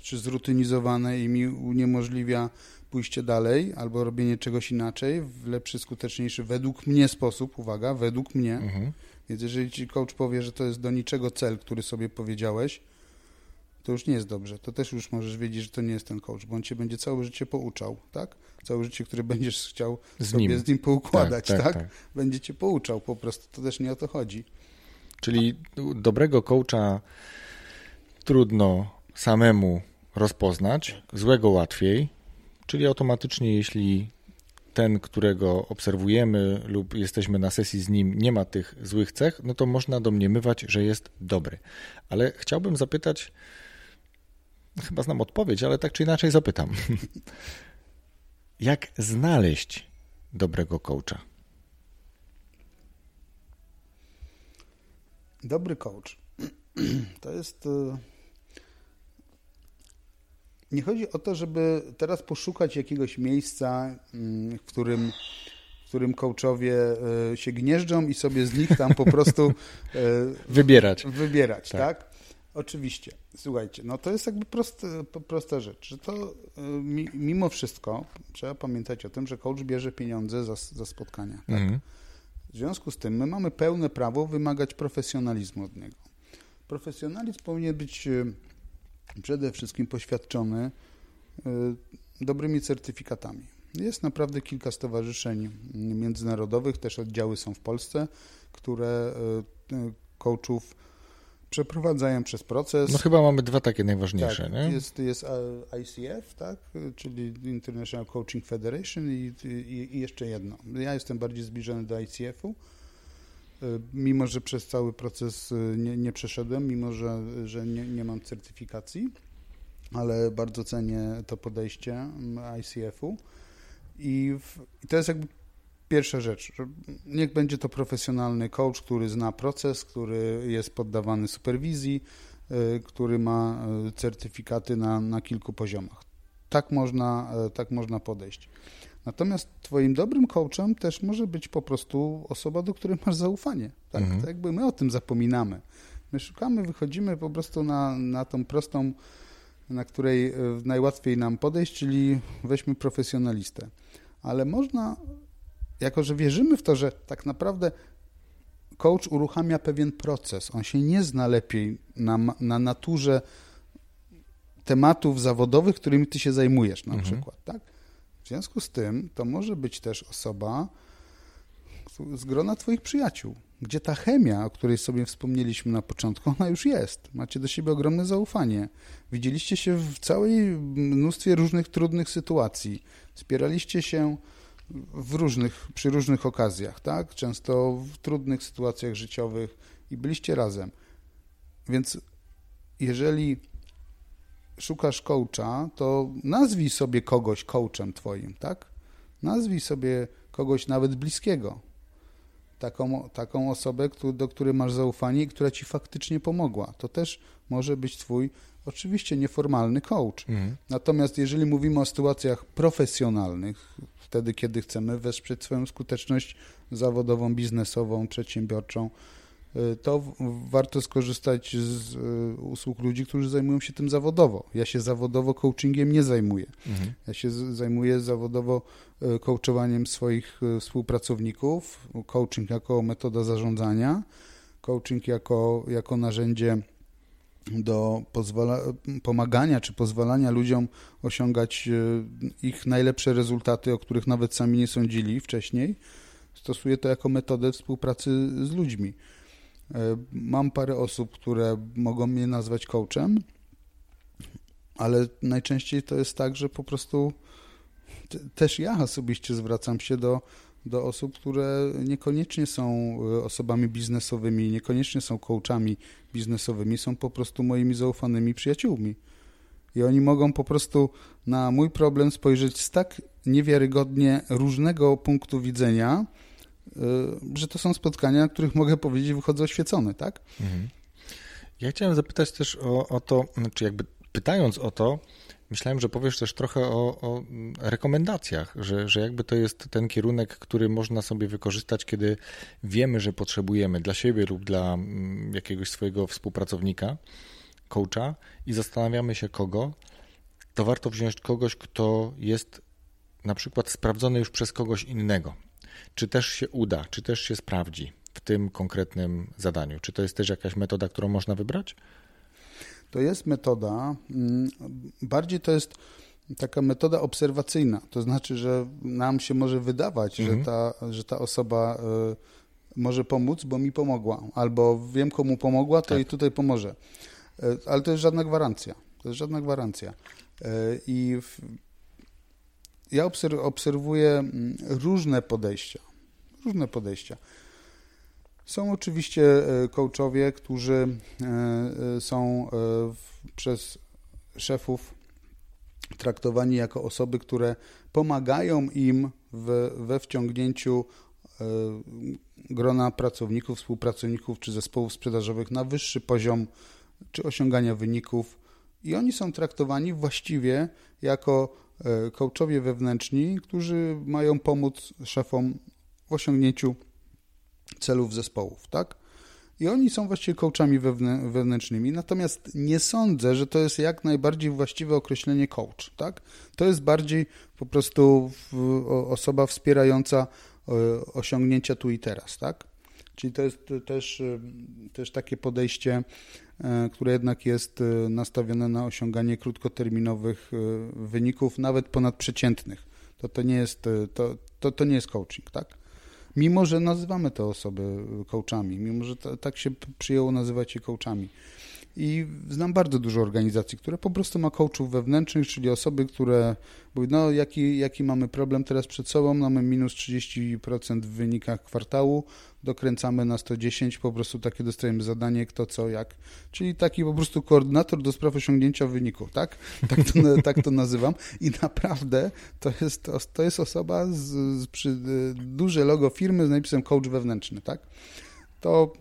czy zrutynizowane i mi uniemożliwia pójście dalej albo robienie czegoś inaczej w lepszy, skuteczniejszy według mnie sposób, uwaga, według mnie. Mhm. Więc jeżeli ci coach powie, że to jest do niczego cel, który sobie powiedziałeś, to już nie jest dobrze. To też już możesz wiedzieć, że to nie jest ten coach, bo on cię będzie całe życie pouczał, tak? Całe życie, które będziesz chciał Z sobie nim. z nim poukładać, tak, Tak, tak, tak. Będzie cię pouczał po prostu. To też nie o to chodzi. Czyli dobrego coacha trudno samemu rozpoznać, złego łatwiej, czyli automatycznie jeśli ten, którego obserwujemy lub jesteśmy na sesji z nim, nie ma tych złych cech, no to można domniemywać, że jest dobry. Ale chciałbym zapytać, chyba znam odpowiedź, ale tak czy inaczej zapytam. Jak znaleźć dobrego coacha? Dobry coach to jest. Nie chodzi o to, żeby teraz poszukać jakiegoś miejsca, mm, w którym, w którym coachowie e, się gnieżdżą i sobie z nich tam po prostu e, Wybierać. wybierać, Tak. tak? Oczywiście. Słuchajcie, no to jest jakby proste, po- prosta rzecz, że to e, mi- mimo wszystko trzeba pamiętać o tym, że coach bierze pieniądze za, za spotkania. Tak? Mhm. W związku z tym my mamy pełne prawo wymagać profesjonalizmu od niego. Profesjonalizm powinien być przede wszystkim poświadczony e, dobrymi certyfikatami. Jest naprawdę kilka stowarzyszeń międzynarodowych, też oddziały są w Polsce, które e, e, coachów przeprowadzają przez proces. No chyba mamy dwa takie najważniejsze, Tak, nie? jest, jest ICF, tak, czyli International Coaching Federation i, i, i jeszcze jedno. Ja jestem bardziej zbliżony do ICF-u, mimo że przez cały proces e, nie, nie przeszedłem, mimo że, że nie, nie mam certyfikacji, ale bardzo cenię to podejście ICF-u i, w, i to jest jakby pierwsza rzecz, niech będzie to profesjonalny coach, który zna proces, który jest poddawany superwizji, y, który ma certyfikaty na, na kilku poziomach. Tak można, tak można podejść. Natomiast twoim dobrym coachem też może być po prostu osoba, do której masz zaufanie. Tak? Mhm. To jakby my o tym zapominamy. My szukamy, wychodzimy po prostu na, na tą prostą, na której y, najłatwiej nam podejść, czyli weźmy profesjonalistę. Ale można, jako że wierzymy w to, że tak naprawdę coach uruchamia pewien proces. On się nie zna lepiej na, na naturze tematów zawodowych, którymi ty się zajmujesz na Mhm. przykład, tak? Związku z tym to może być też osoba z grona twoich przyjaciół, gdzie ta chemia, o której sobie wspomnieliśmy na początku, ona już jest. Macie do siebie ogromne zaufanie. Widzieliście się w całej mnóstwie różnych trudnych sytuacji. Wspieraliście się w różnych, przy różnych okazjach, tak? Często w trudnych sytuacjach życiowych i byliście razem. Więc jeżeli szukasz coacha, to nazwij sobie kogoś coachem twoim, tak? Nazwij sobie kogoś nawet bliskiego. Taką, taką osobę, któ- do której masz zaufanie i która ci faktycznie pomogła. To też może być twój, oczywiście nieformalny coach. Mhm. Natomiast jeżeli mówimy o sytuacjach profesjonalnych, wtedy kiedy chcemy wesprzeć swoją skuteczność zawodową, biznesową, przedsiębiorczą, to w- warto skorzystać z y, usług ludzi, którzy zajmują się tym zawodowo. Ja się zawodowo coachingiem nie zajmuję. Mhm. Ja się zajmuję zawodowo y, coachowaniem swoich y, współpracowników, coaching jako metoda zarządzania, coaching jako, jako narzędzie do pozwala, pomagania czy pozwalania ludziom osiągać y, ich najlepsze rezultaty, o których nawet sami nie sądzili wcześniej. Stosuję to jako metodę współpracy z ludźmi. Y, Mam parę osób, które mogą mnie nazwać coachem, ale najczęściej to jest tak, że po prostu te- też ja osobiście zwracam się do, do osób, które niekoniecznie są y, osobami biznesowymi, niekoniecznie są coachami biznesowymi, są po prostu moimi zaufanymi przyjaciółmi. I oni mogą po prostu na mój problem spojrzeć z tak niewiarygodnie różnego punktu widzenia, że to są spotkania, na których mogę powiedzieć, wychodzę oświecony, tak? Mhm. Ja chciałem zapytać też o, o to, czy jakby pytając o to, myślałem, że powiesz też trochę o, o rekomendacjach, że, że jakby to jest ten kierunek, który można sobie wykorzystać, kiedy wiemy, że potrzebujemy dla siebie lub dla mm, jakiegoś swojego współpracownika, coacha i zastanawiamy się kogo, to warto wziąć kogoś, kto jest na przykład sprawdzony już przez kogoś innego. Czy też się uda, czy też się sprawdzi. w tym konkretnym zadaniu? Czy to jest też jakaś metoda, którą można wybrać? To jest metoda, mm, bardziej to jest taka metoda obserwacyjna. To znaczy, że nam się może wydawać, mhm. że, ta, że ta osoba y, może pomóc, bo mi pomogła, albo wiem, komu pomogła, to tak. i tutaj pomoże. Y, ale to jest żadna gwarancja. To jest żadna gwarancja. Y, I w, ja obserwuję mm, różne podejścia. Różne podejścia. Są oczywiście coachowie, którzy są przez szefów traktowani jako osoby, które pomagają im w, we wciągnięciu e, grona pracowników, współpracowników czy zespołów sprzedażowych na wyższy poziom czy osiągania wyników. I oni są traktowani właściwie jako e, coachowie wewnętrzni, którzy mają pomóc szefom w osiągnięciu celów zespołów, tak? I oni są właściwie coachami wewnętrznymi. Natomiast nie sądzę, że to jest jak najbardziej właściwe określenie coach. Tak? To jest bardziej po prostu osoba wspierająca e, osiągnięcia tu i teraz. Tak? Czyli to jest też, e, też takie podejście, e, które jednak jest nastawione na osiąganie krótkoterminowych wyników, nawet ponadprzeciętnych. To, to, nie, jest, to, to, to nie jest coaching. Tak? mimo że nazywamy te osoby coachami, mimo że tak się przyjęło nazywać je coachami. I znam bardzo dużo organizacji, które po prostu ma coachów wewnętrznych, czyli osoby, które mówią, no jaki, jaki mamy problem teraz przed sobą, mamy minus 30% w wynikach kwartału, dokręcamy na 110, po prostu takie dostajemy zadanie, kto co, jak. Czyli taki po prostu koordynator do spraw osiągnięcia wyniku, tak? Tak to, tak to nazywam. I naprawdę to jest, to jest osoba z, z przy, duże logo firmy z napisem coach wewnętrzny, tak? To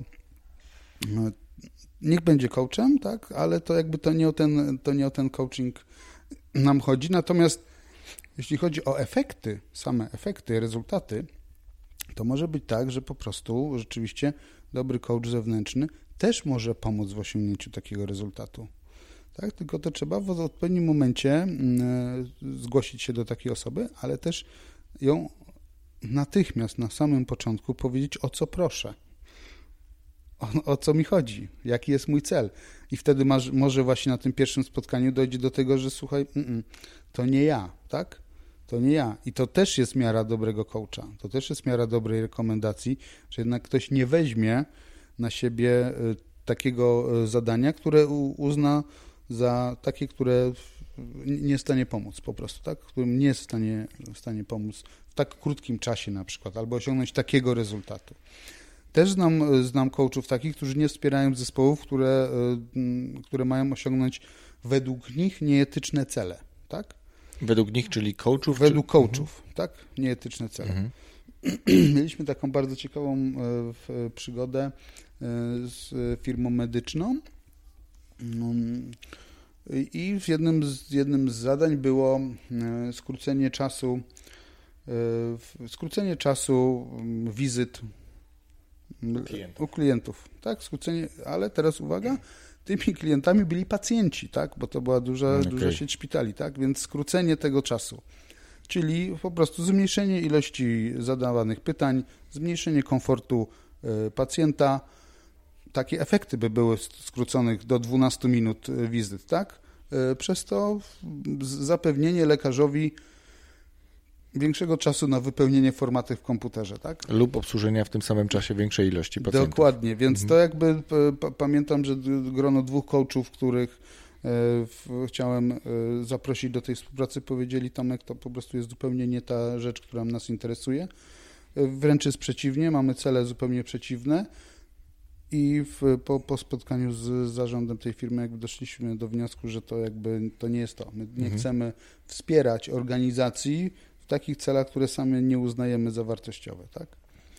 niech będzie coachem, tak, ale to jakby to nie o ten, to nie o ten coaching nam chodzi. Natomiast jeśli chodzi o efekty, same efekty, rezultaty, to może być tak, że po prostu rzeczywiście dobry coach zewnętrzny też może pomóc w osiągnięciu takiego rezultatu. Tak? Tylko to trzeba w odpowiednim momencie mm, zgłosić się do takiej osoby, ale też ją natychmiast na samym początku powiedzieć, o co proszę o, o, co mi chodzi, jaki jest mój cel. I wtedy masz, może właśnie na tym pierwszym spotkaniu dojdzie do tego, że słuchaj, mm, to nie ja, tak? To nie ja. I to też jest miara dobrego coacha. To też jest miara dobrej rekomendacji, że jednak ktoś nie weźmie na siebie y, takiego y, zadania, które uzna za takie, które nie jest w stanie pomóc po prostu, tak? Którym nie jest w stanie, w stanie pomóc w tak krótkim czasie na przykład, albo osiągnąć takiego rezultatu. Też znam, znam coachów takich, którzy nie wspierają zespołów, które, e, które mają osiągnąć według nich nieetyczne cele, tak? Według nich, czyli coachów? Według czy... coachów, mhm. tak? Nieetyczne cele. Mhm. Mieliśmy taką bardzo ciekawą e, przygodę e, z firmą medyczną mm, i w jednym z, jednym z zadań było skrócenie czasu skrócenie czasu wizyt klientów. u klientów. Tak, skrócenie, ale teraz uwaga, tymi klientami byli pacjenci, tak, bo to była duża, okay. duża sieć szpitali, tak, więc skrócenie tego czasu. Czyli po prostu zmniejszenie ilości zadawanych pytań, zmniejszenie komfortu y, pacjenta. Takie efekty by były skróconych do 12 minut y, wizyt, tak? Y, przez to zapewnienie lekarzowi większego czasu na wypełnienie formaty w komputerze, tak? Lub obsłużenia w tym samym czasie większej ilości pacjentów. Dokładnie, więc mhm. to jakby pamiętam, że grono dwóch coachów, których e, chciałem e, zaprosić do tej współpracy, powiedzieli Tomek, to po prostu jest zupełnie nie ta rzecz, która nas interesuje. E, wręcz jest przeciwnie, mamy cele zupełnie przeciwne. I w, po, po, spotkaniu z zarządem tej firmy jakby doszliśmy do wniosku, że to jakby to nie jest to. My nie mhm. chcemy wspierać organizacji, takich celach, które sami nie uznajemy za wartościowe. Tak?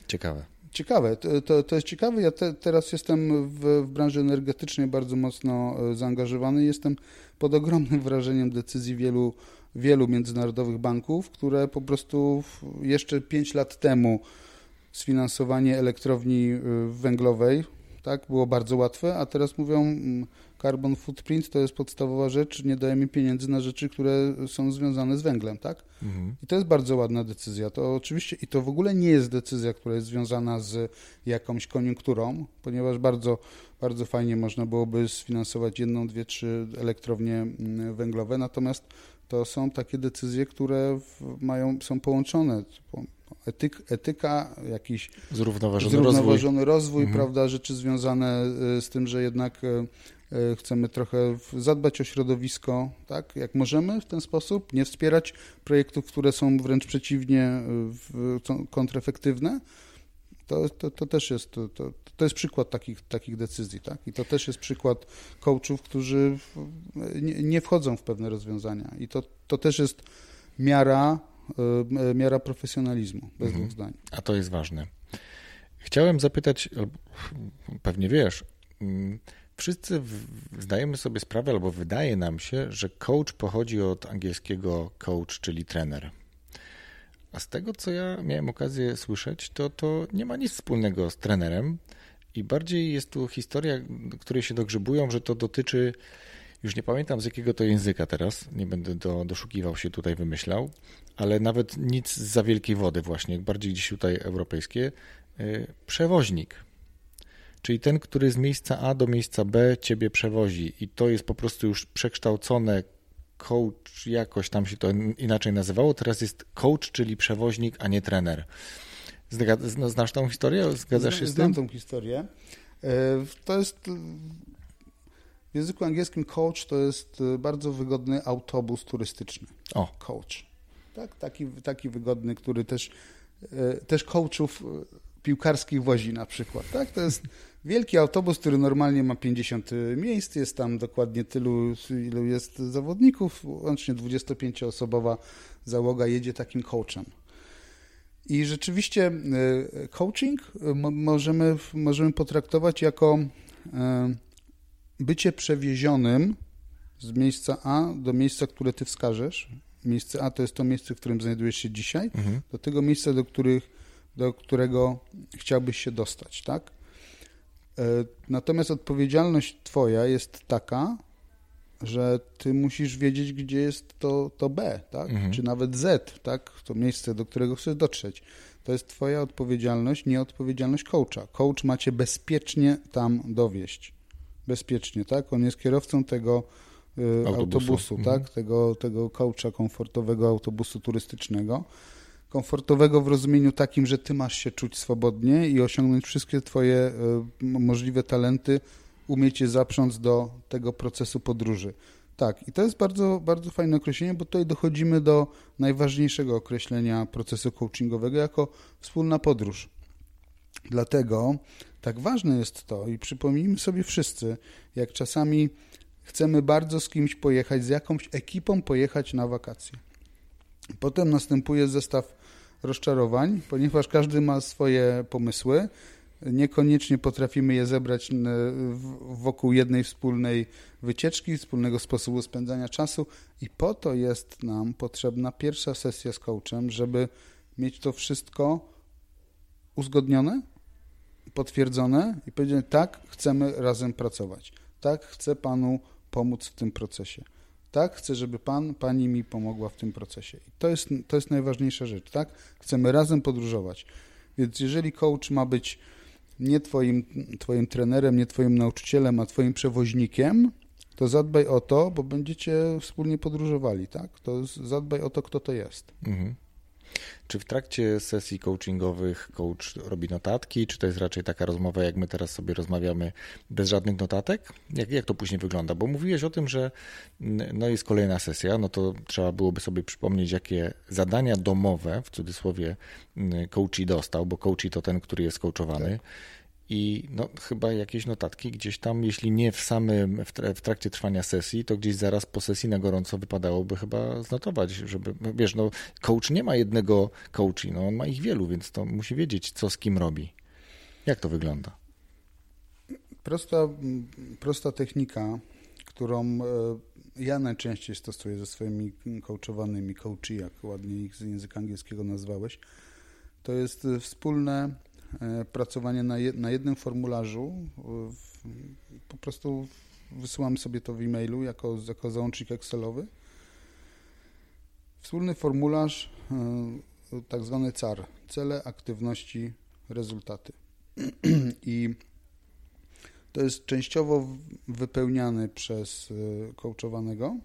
Ciekawe. Ciekawe, to, to, to jest ciekawe. Ja te, teraz jestem w, w, branży energetycznej bardzo mocno e, zaangażowany. Jestem pod ogromnym wrażeniem decyzji wielu, wielu międzynarodowych banków, które po prostu jeszcze 5 lat temu sfinansowanie elektrowni e, węglowej, tak? Było bardzo łatwe, a teraz mówią mm, carbon footprint to jest podstawowa rzecz, nie dajemy pieniędzy na rzeczy, które są związane z węglem, tak? Mhm. I to jest bardzo ładna decyzja. To oczywiście i to w ogóle nie jest decyzja, która jest związana z jakąś koniunkturą, ponieważ bardzo bardzo fajnie można byłoby sfinansować jedną, dwie, trzy elektrownie mm, węglowe, natomiast to są takie decyzje, które mają, są połączone. Etyk, etyka, jakiś zrównoważony, zrównoważony rozwój, rozwój mhm. prawda, rzeczy związane y, z tym, że jednak y, chcemy trochę zadbać o środowisko, tak, jak możemy w ten sposób, nie wspierać projektów, które są wręcz przeciwnie kontrefektywne, to, to, to też jest, to, to, to, jest przykład takich, takich decyzji, tak? I to też jest przykład coachów, którzy nie, nie wchodzą w pewne rozwiązania. I to, to też jest miara, e, miara profesjonalizmu, bez mhm. dwóch zdań. A to jest ważne. Chciałem zapytać, pewnie wiesz, mm, wszyscy zdajemy sobie sprawę, albo wydaje nam się, że coach pochodzi od angielskiego coach, czyli trener. A z tego, co ja miałem okazję słyszeć, to to nie ma nic wspólnego z trenerem i bardziej jest tu historia, której się dogrzebują, że to dotyczy, już nie pamiętam z jakiego to języka teraz, nie będę do, doszukiwał się tutaj, wymyślał, ale nawet nic za wielkiej wody właśnie, bardziej gdzieś tutaj europejskie, yy, przewoźnik. Czyli ten, który z miejsca A do miejsca B ciebie przewozi i to jest po prostu już przekształcone coach, jakoś tam się to inaczej nazywało, teraz jest coach, czyli przewoźnik, a nie trener. Znasz tą historię? Zgadzasz się z tym? Znam tą historię. E, to jest w języku angielskim coach to jest e, bardzo wygodny autobus turystyczny. O. Coach. Tak, taki, taki wygodny, który też, e, też coachów piłkarskich wozi na przykład. Tak? To jest wielki autobus, który normalnie ma 50 miejsc, jest tam dokładnie tylu, ilu jest zawodników, łącznie 25-osobowa załoga jedzie takim coachem. I rzeczywiście e, coaching możemy, możemy potraktować jako bycie przewiezionym z miejsca A do miejsca, które ty wskażesz. Miejsce A to jest to miejsce, w którym znajdujesz się dzisiaj, mhm. do tego miejsca, do, których, do którego chciałbyś się dostać, tak? E, natomiast odpowiedzialność twoja jest taka, że ty musisz wiedzieć, gdzie jest to, to B, tak? Mhm. czy nawet Z, tak? to miejsce, do którego chcesz dotrzeć. To jest twoja odpowiedzialność, nie odpowiedzialność coacha. Coach ma cię bezpiecznie tam dowieść. Bezpiecznie, tak? On jest kierowcą tego y, autobusu, autobusu mhm. tak? Tego, tego coacha komfortowego autobusu turystycznego. Komfortowego w rozumieniu takim, że ty masz się czuć swobodnie i osiągnąć wszystkie twoje y, możliwe talenty umiecie zaprząc do tego procesu podróży. Tak, i to jest bardzo, bardzo fajne określenie, bo tutaj dochodzimy do najważniejszego określenia procesu coachingowego jako wspólna podróż. Dlatego tak ważne jest to i przypomnijmy sobie wszyscy, jak czasami chcemy bardzo z kimś pojechać, z jakąś ekipą pojechać na wakacje. Potem następuje zestaw rozczarowań, ponieważ każdy ma swoje pomysły, niekoniecznie potrafimy je zebrać wokół jednej wspólnej wycieczki, wspólnego sposobu spędzania czasu i po to jest nam potrzebna pierwsza sesja z coachem, żeby mieć to wszystko uzgodnione, potwierdzone i powiedzieć tak, chcemy razem pracować. Tak, chcę Panu pomóc w tym procesie. Tak, chcę, żeby Pan, Pani mi pomogła w tym procesie. I to jest, to jest najważniejsza rzecz, tak? Chcemy razem podróżować. Więc jeżeli coach ma być nie twoim, twoim trenerem, nie twoim nauczycielem, a twoim przewoźnikiem, to zadbaj o to, bo będziecie wspólnie podróżowali, tak? To zadbaj o to, kto to jest. Mhm. Czy w trakcie sesji coachingowych coach robi notatki, czy to jest raczej taka rozmowa, jak my teraz sobie rozmawiamy, bez żadnych notatek? Jak, jak to później wygląda? Bo mówiłeś o tym, że no jest kolejna sesja, no to trzeba byłoby sobie przypomnieć, jakie zadania domowe, w cudzysłowie, coachi dostał, bo coachi to ten, który jest coachowany. Tak i no, chyba jakieś notatki gdzieś tam, jeśli nie w samym, w trakcie trwania sesji, to gdzieś zaraz po sesji na gorąco wypadałoby chyba znotować, żeby, wiesz, no coach nie ma jednego coachi, no on ma ich wielu, więc to musi wiedzieć, co z kim robi. Jak to wygląda? Prosta, prosta technika, którą e, ja najczęściej stosuję ze swoimi coachowanymi, coachi, jak ładnie ich z języka angielskiego nazwałeś, to jest wspólne e, pracowanie na, je, na jednym formularzu. Po prostu wysyłam sobie to w e-mailu jako, jako załącznik Excelowy. Wspólny formularz, e, tak zwany CAR, cele, aktywności, rezultaty. I to jest częściowo wypełniany przez coachowanego,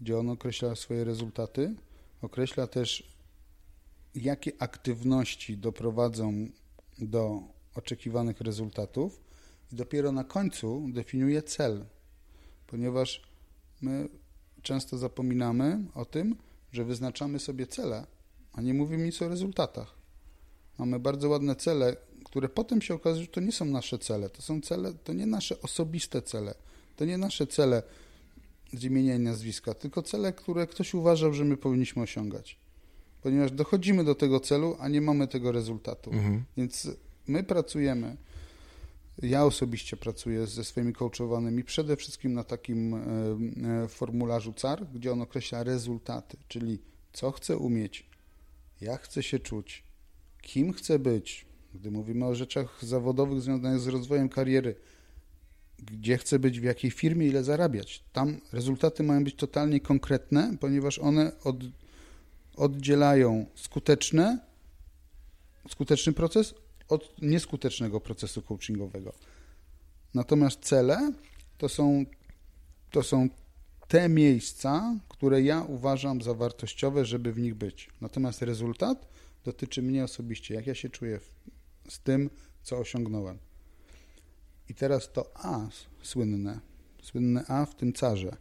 gdzie on określa swoje rezultaty, określa też jakie aktywności doprowadzą do oczekiwanych rezultatów i dopiero na końcu definiuje cel, ponieważ my często zapominamy o tym, że wyznaczamy sobie cele, a nie mówimy nic o rezultatach. Mamy bardzo ładne cele, które potem się okazuje, że to nie są nasze cele. To są cele, to nie nasze osobiste cele. To nie nasze cele z imienia i nazwiska, tylko cele, które ktoś uważał, że my powinniśmy osiągać ponieważ dochodzimy do tego celu, a nie mamy tego rezultatu. Mhm. Więc my pracujemy, ja osobiście pracuję ze swoimi coachowanymi przede wszystkim na takim e, e, formularzu CAR, gdzie on określa rezultaty, czyli co chcę umieć, jak chcę się czuć, kim chcę być, gdy mówimy o rzeczach zawodowych związanych z rozwojem kariery, gdzie chcę być, w jakiej firmie, ile zarabiać. Tam rezultaty mają być totalnie konkretne, ponieważ one od, oddzielają skuteczne, skuteczny proces od nieskutecznego procesu coachingowego. Natomiast cele to są, to są te miejsca, które ja uważam za wartościowe, żeby w nich być. Natomiast rezultat dotyczy mnie osobiście, jak ja się czuję z tym, co osiągnąłem. I teraz to A słynne, słynne A w tym carze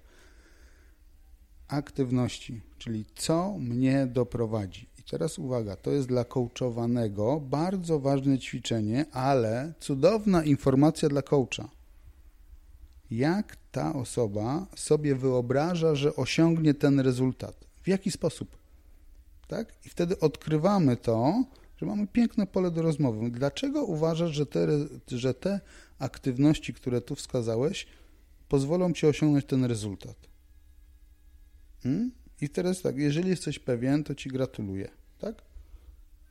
aktywności, czyli co mnie doprowadzi. I teraz uwaga, to jest dla coachowanego bardzo ważne ćwiczenie, ale cudowna informacja dla coacha. Jak ta osoba sobie wyobraża, że osiągnie ten rezultat? W jaki sposób? Tak? I wtedy odkrywamy to, że mamy piękne pole do rozmowy. Dlaczego uważasz, że te, że te aktywności, które tu wskazałeś, pozwolą ci osiągnąć ten rezultat? Hmm? I teraz tak, jeżeli jesteś pewien, to ci gratuluję, tak?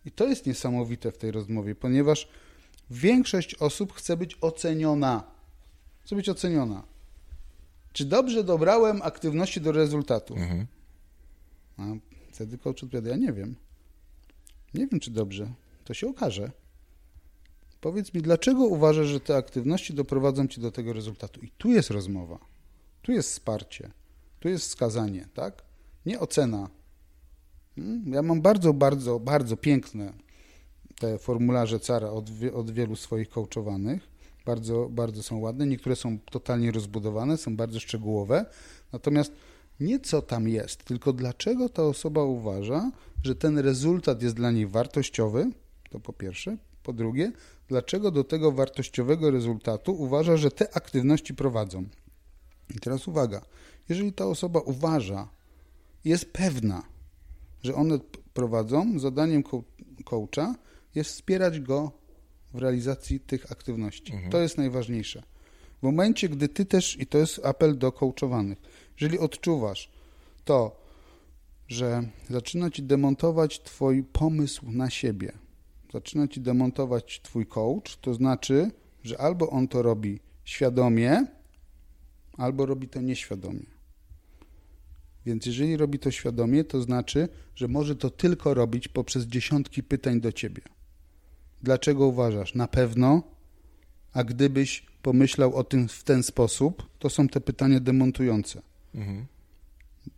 I to jest niesamowite w tej rozmowie, ponieważ większość osób chce być oceniona. Chce być oceniona. Czy dobrze dobrałem aktywności do rezultatu? Mhm. A wtedy coach odpowiada, ja nie wiem. Nie wiem, czy dobrze. To się okaże. Powiedz mi, dlaczego uważasz, że te aktywności doprowadzą ci do tego rezultatu? I tu jest rozmowa. Tu jest wsparcie. Tu jest wskazanie, tak? Nie ocena. Hmm? Ja mam bardzo, bardzo, bardzo piękne te formularze cara od, od wielu swoich coachowanych. Bardzo, bardzo są ładne. Niektóre są totalnie rozbudowane, są bardzo szczegółowe. Natomiast nie co tam jest, tylko dlaczego ta osoba uważa, że ten rezultat jest dla niej wartościowy, to po pierwsze. Po drugie, dlaczego do tego wartościowego rezultatu uważa, że te aktywności prowadzą. I teraz uwaga, jeżeli ta osoba uważa, jest pewna, że one prowadzą, zadaniem coacha jest wspierać go w realizacji tych aktywności. Mhm. To jest najważniejsze. W momencie, gdy ty też, i to jest apel do coachowanych, jeżeli odczuwasz to, że zaczyna ci demontować twój pomysł na siebie, zaczyna ci demontować twój coach, to znaczy, że albo on to robi świadomie, albo robi to nieświadomie. Więc jeżeli robi to świadomie, to znaczy, że może to tylko robić poprzez dziesiątki pytań do ciebie. Dlaczego uważasz? Na pewno, a gdybyś pomyślał o tym w ten sposób, to są te pytania demontujące. Mhm.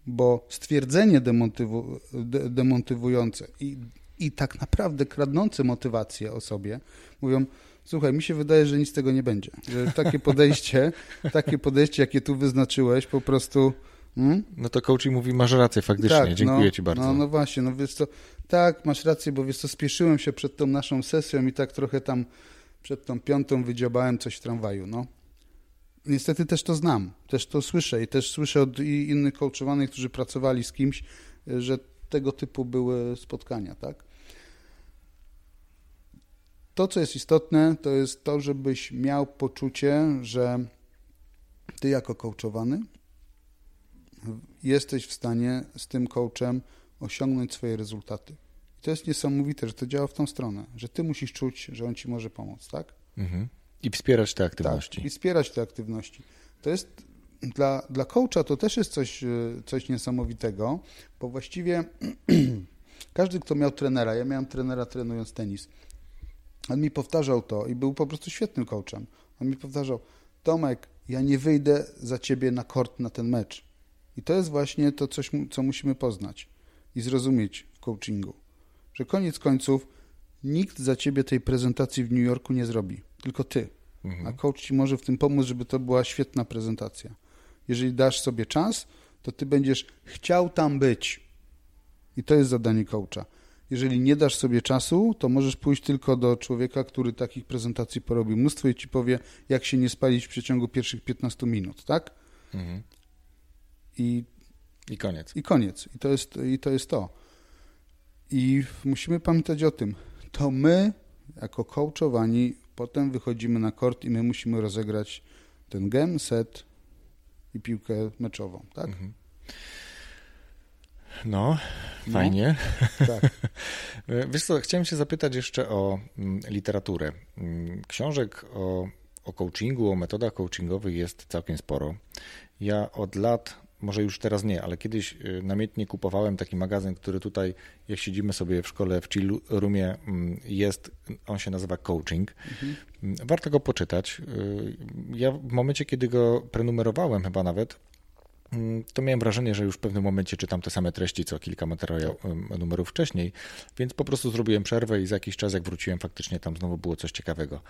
Bo stwierdzenie demontywu, de, demontywujące i, i tak naprawdę kradnące motywację o sobie mówią, słuchaj, mi się wydaje, że nic z tego nie będzie. Że takie podejście, takie podejście, jakie tu wyznaczyłeś, po prostu Hmm? No to coaching mówi, masz rację faktycznie, tak, dziękuję no, ci bardzo. No, no właśnie, no wiesz co, tak, masz rację, bo wiesz co, spieszyłem się przed tą naszą sesją i tak trochę tam przed tą piątą wydziobałem coś w tramwaju, no. Niestety też to znam, też to słyszę i też słyszę od innych coachowanych, którzy pracowali z kimś, że tego typu były spotkania, tak. To, co jest istotne, to jest to, żebyś miał poczucie, że ty jako coachowany jesteś w stanie z tym coachem osiągnąć swoje rezultaty. to jest niesamowite, że to działa w tą stronę, że ty musisz czuć, że on ci może pomóc, tak? Mhm. I wspierać te aktywności. Tak, i wspierać te aktywności. To jest dla, dla coacha to też jest coś, e, coś niesamowitego, bo właściwie każdy, kto miał trenera, ja miałem trenera trenując tenis, on mi powtarzał to i był po prostu świetnym coachem. On mi powtarzał, Tomek, ja nie wyjdę za ciebie na kort na ten mecz. I to jest właśnie to coś, co musimy poznać i zrozumieć w coachingu. Że koniec końców nikt za ciebie tej prezentacji w New Yorku nie zrobi, tylko ty. Mhm. A coach ci może w tym pomóc, żeby to była świetna prezentacja. Jeżeli dasz sobie czas, to ty będziesz chciał tam być. I to jest zadanie coacha. Jeżeli nie dasz sobie czasu, to możesz pójść tylko do człowieka, który takich prezentacji porobił mnóstwo i ci powie, jak się nie spalić w przeciągu pierwszych 15 minut, tak? Mhm. I, I koniec. I koniec. I to, jest, I to jest to. I musimy pamiętać o tym. To my, jako coachowani, potem wychodzimy na kort i my musimy rozegrać ten game, set i piłkę meczową, tak? Mhm. No, fajnie. No, tak. Wiesz co, chciałem się zapytać jeszcze o mm, literaturę. Mm, książek o, o coachingu, o metodach coachingowych jest całkiem sporo. Ja od lat, może już teraz nie, ale kiedyś y, namiętnie kupowałem taki magazyn, który tutaj, jak siedzimy sobie w szkole w Chill Roomie, mm, jest, on się nazywa Coaching. Mhm. Warto go poczytać. Y, ja w momencie, kiedy go prenumerowałem chyba nawet, Mm, to miałem wrażenie, że już w pewnym momencie czytam te same treści, co kilka materiałów, numerów wcześniej, więc po prostu zrobiłem przerwę i za jakiś czas, jak wróciłem, faktycznie tam znowu było coś ciekawego.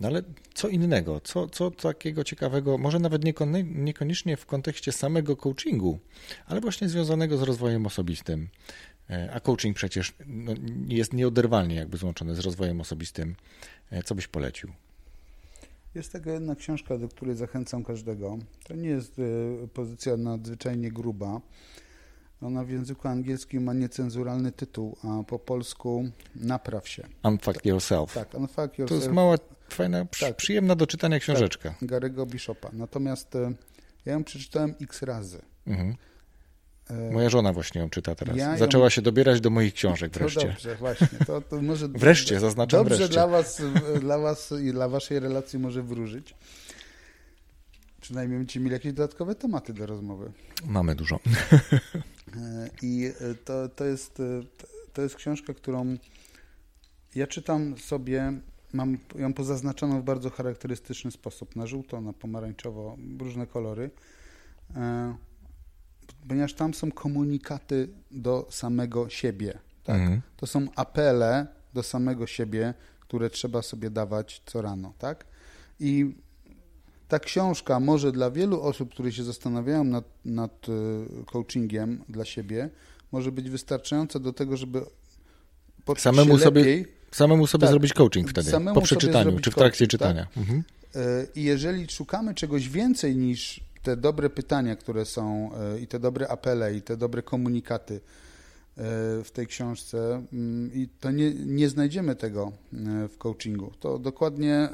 No ale co innego, co, co takiego ciekawego, może nawet niekoniecznie w kontekście samego coachingu, ale właśnie związanego z rozwojem osobistym. E, a coaching przecież no, jest nieoderwalnie jakby złączony z rozwojem osobistym. E, co byś polecił? Jest taka jedna książka, do której zachęcam każdego. To nie jest e, pozycja nadzwyczajnie gruba. Ona w języku angielskim ma niecenzuralny tytuł, a po polsku Napraw się. Unfuck Yourself. Tak, Unfuck Yourself. To jest mała, fajna, tak. przyjemna do czytania tak, książeczka. Tak, Gary'ego Bishopa. Natomiast e, ja ją przeczytałem x razy. Mhm. E, Moja żona właśnie ją czyta teraz. Ja Zaczęła ją... się dobierać do moich książek wreszcie. To dobrze, właśnie. To, to może wreszcie, zaznaczam dobrze wreszcie. Dla was, dla was i dla waszej relacji może wróżyć. Przynajmniej będziecie mieli jakieś dodatkowe tematy do rozmowy. Mamy dużo. E, I e, to, to, jest, to jest książka, którą ja czytam sobie, mam ją pozaznaczoną w bardzo charakterystyczny sposób. Na żółto, na pomarańczowo, różne kolory ponieważ tam są komunikaty do samego siebie. Tak? Mhm. To są apele do samego siebie, które trzeba sobie dawać co rano. Tak? I ta książka może dla wielu osób, które się zastanawiają nad, nad e, coachingiem dla siebie, może być wystarczająca do tego, żeby samemu sobie, samemu sobie tak, zrobić coaching wtedy, po przeczytaniu, czy w trakcie tak? czytania. Mhm. E, I jeżeli szukamy czegoś więcej niż te dobre pytania, które są e, i te dobre apele i te dobre komunikaty e, w tej książce mm, i to nie, nie znajdziemy tego e, w coachingu. To dokładnie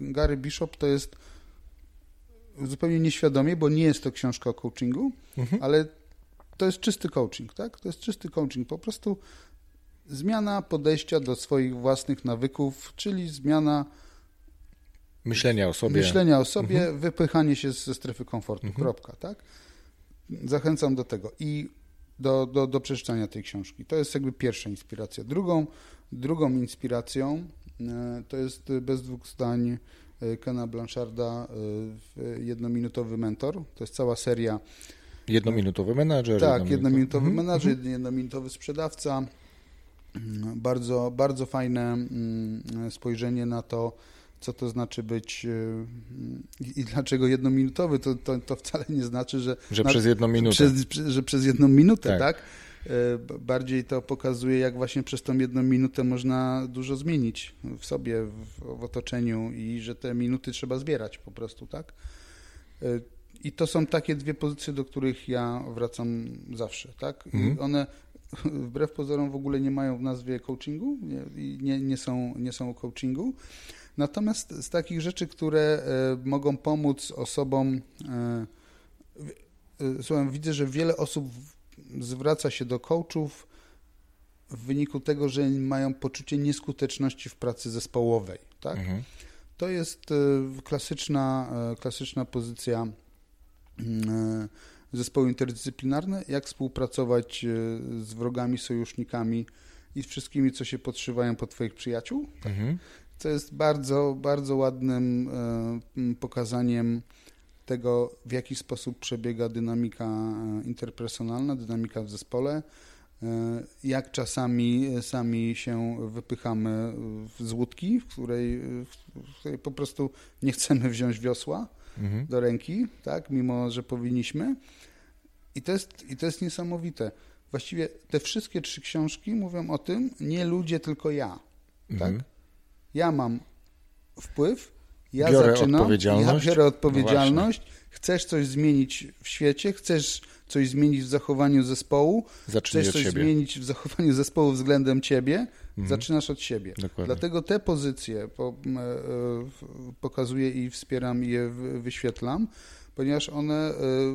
Gary Bishop to jest zupełnie nieświadomie, bo nie jest to książka o coachingu, mhm. ale to jest czysty coaching, tak? To jest czysty coaching, po prostu zmiana podejścia do swoich własnych nawyków, czyli zmiana Myślenia o sobie. Myślenia o sobie, mhm. wypychanie się ze strefy komfortu, mhm. kropka, tak? Zachęcam do tego i do, do, do przeczytania tej książki. To jest jakby pierwsza inspiracja. Drugą, drugą inspiracją e, to jest bez dwóch zdań e, Kena Blancharda e, Jednominutowy Mentor. To jest cała seria. Jednominutowy menadżer. Tak, jednominutowy mhm. menadżer, mhm. jednominutowy sprzedawca. Bardzo, bardzo fajne mm, spojrzenie na to, co to znaczy być e, i dlaczego jednominutowy, to, to, to wcale nie znaczy, że... Że na, przez jedną minutę. Przez, że przez jedną minutę, tak. tak? E, bardziej to pokazuje, jak właśnie przez tą jedną minutę można dużo zmienić w sobie, w, w otoczeniu i że te minuty trzeba zbierać po prostu, tak? E, I to są takie dwie pozycje, do których ja wracam zawsze, tak? Mhm. One wbrew pozorom w ogóle nie mają w nazwie coachingu i nie, nie, są, nie są o coachingu, Natomiast z takich rzeczy, które e, mogą pomóc osobom, e, e, słucham, widzę, że wiele osób zwraca się do coachów w wyniku tego, że mają poczucie nieskuteczności w pracy zespołowej. Tak? Mhm. To jest klasyczna, klasyczna pozycja mm, zespołu interdyscyplinarne, jak współpracować z wrogami, sojusznikami i z wszystkimi, co się podszywają pod Twoich przyjaciół. Mhm. Co jest bardzo, bardzo ładnym pokazaniem tego, w jaki sposób przebiega dynamika interpersonalna, dynamika w zespole, E, jak czasami sami się wypychamy z łódki, w której, w której po prostu nie chcemy wziąć wiosła mhm. do ręki, tak, mimo że powinniśmy. I to, jest, I to jest niesamowite. Właściwie te wszystkie trzy książki mówią o tym, nie ludzie, tylko ja. Tak? Ja mam wpływ, ja biorę zaczynam, odpowiedzialność. ja biorę odpowiedzialność, no chcesz coś zmienić w świecie, chcesz coś zmienić w zachowaniu zespołu, Zacznij chcesz coś siebie. zmienić w zachowaniu zespołu względem ciebie, mhm. zaczynasz od siebie. Dokładnie. Dlatego te pozycje po, e, e, pokazuję i wspieram i je wyświetlam, ponieważ one e,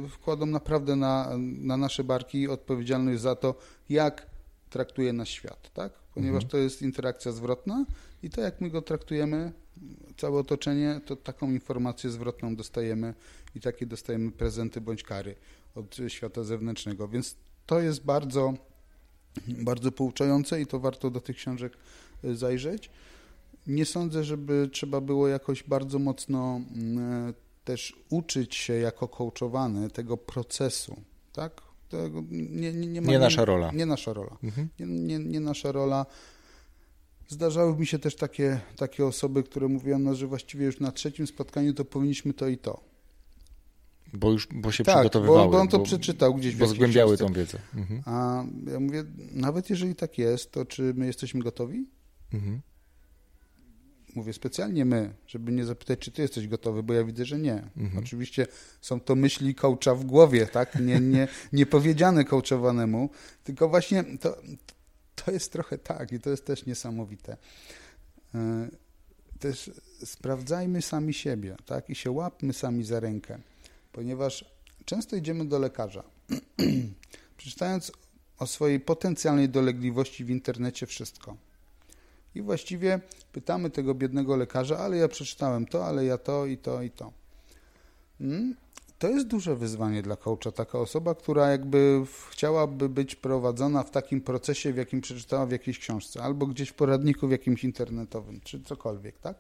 wkładą naprawdę na, na nasze barki odpowiedzialność za to, jak traktuje nas świat, tak? Ponieważ mhm. to jest interakcja zwrotna i to, jak my go traktujemy, całe otoczenie, to taką informację zwrotną dostajemy i takie dostajemy prezenty bądź kary od świata zewnętrznego. Więc to jest bardzo, bardzo pouczające i to warto do tych książek y, zajrzeć. Nie sądzę, żeby trzeba było jakoś bardzo mocno mm, też uczyć się jako coachowany tego procesu, tak? Nie, nie, nie, ma, nie nasza rola. Nie, nasza rola. Mhm. Nie, nie nasza rola. Zdarzały mi się też takie, takie osoby, które mówią, no, że właściwie już na trzecim spotkaniu to powinniśmy to i to. Bo już bo się tak, przygotowywały. Bo, bo on to bo, przeczytał gdzieś w Bo zgłębiały tą wiedzę. Mhm. A ja mówię, nawet jeżeli tak jest, to czy my jesteśmy gotowi? Mhm. Mówię specjalnie my, żeby nie zapytać, czy ty jesteś gotowy, bo ja widzę, że nie. Mhm. Oczywiście są to myśli coacha w głowie, tak? Nie, nie, nie powiedziane coachowanemu, tylko właśnie to, to jest trochę tak i to jest też niesamowite. E, też sprawdzajmy sami siebie, tak? I się łapmy sami za rękę ponieważ często idziemy do lekarza, przeczytając o swojej potencjalnej dolegliwości w internecie wszystko. I właściwie pytamy tego biednego lekarza, ale ja przeczytałem to, ale ja to i to i to. To jest duże wyzwanie dla coacha, taka osoba, która jakby chciałaby być prowadzona w takim procesie, w jakim przeczytała w jakiejś książce, albo gdzieś w poradniku w jakimś internetowym, czy cokolwiek, tak?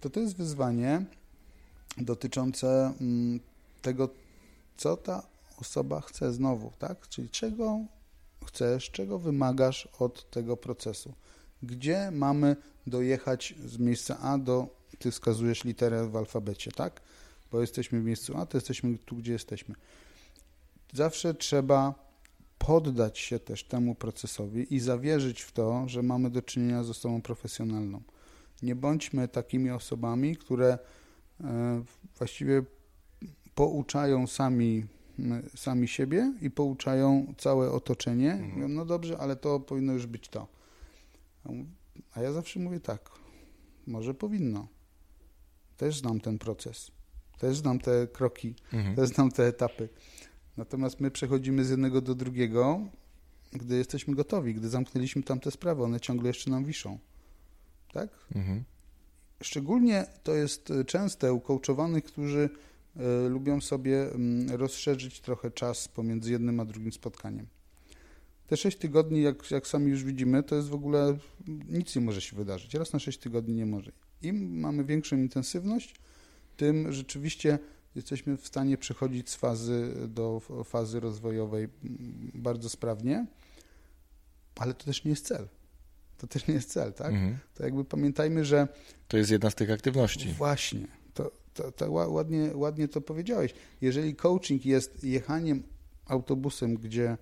To to jest wyzwanie, dotyczące mm, tego, co ta osoba chce znowu, tak? Czyli czego chcesz, czego wymagasz od tego procesu. Gdzie mamy dojechać z miejsca A do, ty wskazujesz literę w alfabecie, tak? Bo jesteśmy w miejscu A, to jesteśmy tu, gdzie jesteśmy. Zawsze trzeba poddać się też temu procesowi i zawierzyć w to, że mamy do czynienia z osobą profesjonalną. Nie bądźmy takimi osobami, które E, właściwie pouczają sami, sami siebie i pouczają całe otoczenie. Mhm. Mówią, no dobrze, ale to powinno już być to. A ja zawsze mówię tak, może powinno. Też znam ten proces, też znam te kroki, mhm. też znam te etapy. Natomiast my przechodzimy z jednego do drugiego, gdy jesteśmy gotowi, gdy zamknęliśmy tamte sprawy, one ciągle jeszcze nam wiszą. Tak? Mhm. Szczególnie to jest e, częste u coachowanych, którzy e, lubią sobie mm, rozszerzyć trochę czas pomiędzy jednym a drugim spotkaniem. Te sześć tygodni, jak, jak sami już widzimy, to jest w ogóle nic nie może się wydarzyć. Raz na sześć tygodni nie może. Im mamy większą intensywność, tym rzeczywiście jesteśmy w stanie przechodzić z fazy do fazy rozwojowej mm, bardzo sprawnie, ale to też nie jest cel. To też nie jest cel, tak? Mhm. To jakby pamiętajmy, że... To jest jedna z tych aktywności. Właśnie. To, to, to ładnie, ładnie to powiedziałeś. Jeżeli coaching jest jechaniem autobusem, gdzie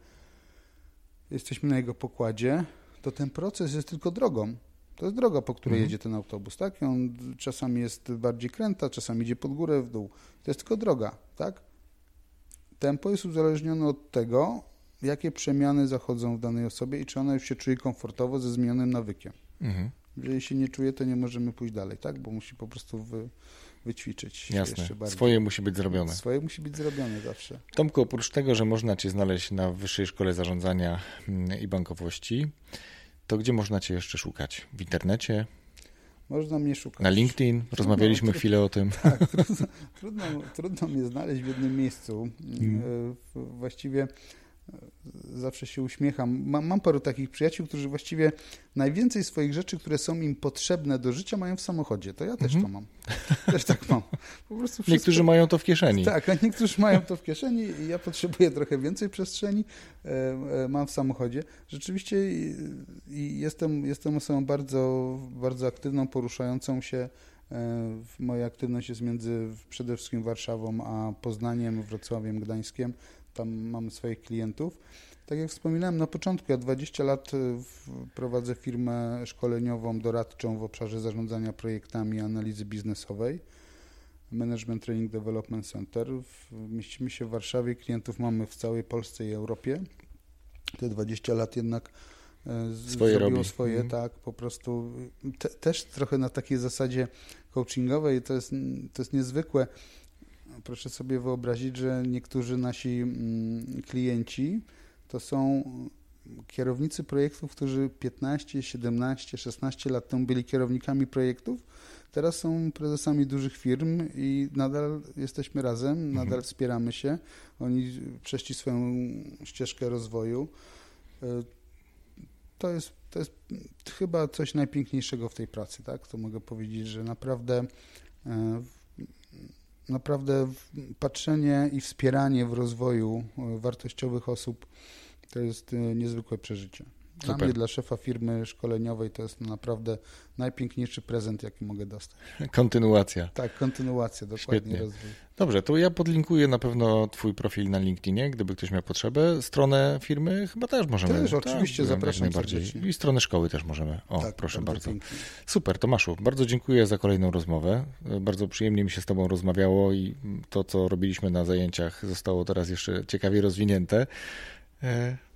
jesteśmy na jego pokładzie, to ten proces jest tylko drogą. To jest droga, po której mhm. jedzie ten autobus, tak? I on czasami jest bardziej kręta, czasami idzie pod górę, w dół. To jest tylko droga, tak? Tempo jest uzależnione od tego, jakie przemiany zachodzą w danej osobie i czy ona już się czuje komfortowo ze zmienionym nawykiem. Mhm. Jeżeli się nie czuje, to nie możemy pójść dalej, tak? Bo musi po prostu wy, wyćwiczyć Jasne. jeszcze bardziej. Swoje musi być zrobione. Swoje musi być zrobione zawsze. Tomku, oprócz tego, że można Cię znaleźć na Wyższej Szkole Zarządzania mm, i Bankowości, to gdzie można Cię jeszcze szukać? W internecie? Można mnie szukać. Na LinkedIn? Rozmawialiśmy trudno. chwilę o tym. Tak, trudno, trudno, trudno mnie znaleźć w jednym miejscu. Mm. Właściwie zawsze się uśmiecham. Mam, mam paru takich przyjaciół, którzy właściwie najwięcej swoich rzeczy, które są im potrzebne do życia, mają w samochodzie. To ja też Mhm. to mam. Też tak mam. Po prostu wszystko- Niektórzy mają to w kieszeni. Tak, a niektórzy mają to w kieszeni i ja potrzebuję trochę więcej przestrzeni, e, e, mam w samochodzie. Rzeczywiście jestem, jestem osobą bardzo, bardzo aktywną, poruszającą się. E, Moja aktywność jest między przede wszystkim Warszawą, a Poznaniem, Wrocławiem, Gdańskiem. Tam mam swoich klientów. Tak jak wspominałem na początku, ja 20 lat w- prowadzę firmę szkoleniową, doradczą w obszarze zarządzania projektami, analizy biznesowej. Management Training Development Center. Mieścimy się w Warszawie, klientów mamy w całej Polsce i Europie. Te 20 lat jednak z- Swoje zrobiło robi. swoje, Mhm. tak, po prostu te, też trochę na takiej zasadzie coachingowej, to jest, to jest niezwykłe. Proszę sobie wyobrazić, że niektórzy nasi mm, klienci to są kierownicy projektów, którzy 15, 17, 16 lat temu byli kierownikami projektów, teraz są prezesami dużych firm i nadal jesteśmy razem, nadal wspieramy się. Oni przeszli swoją ścieżkę rozwoju. Y, To jest, to jest chyba coś najpiękniejszego w tej pracy, tak? To mogę powiedzieć, że naprawdę e, naprawdę patrzenie i wspieranie w rozwoju e, wartościowych osób to jest e, niezwykłe przeżycie. Dla Super. mnie, dla szefa firmy szkoleniowej, to jest naprawdę najpiękniejszy prezent, jaki mogę dostać. Kontynuacja. Tak, kontynuacja, dokładnie Świetnie. rozwój. Dobrze, to ja podlinkuję na pewno Twój profil na LinkedInie, gdyby ktoś miał potrzebę. Stronę firmy chyba też możemy. Też, oczywiście, jak zapraszam najbardziej. serdecznie. I stronę szkoły też możemy. O, tak, proszę bardzo. pięknie. Super, Tomaszu, bardzo dziękuję za kolejną rozmowę. Bardzo przyjemnie mi się z Tobą rozmawiało i to, co robiliśmy na zajęciach, zostało teraz jeszcze ciekawie rozwinięte.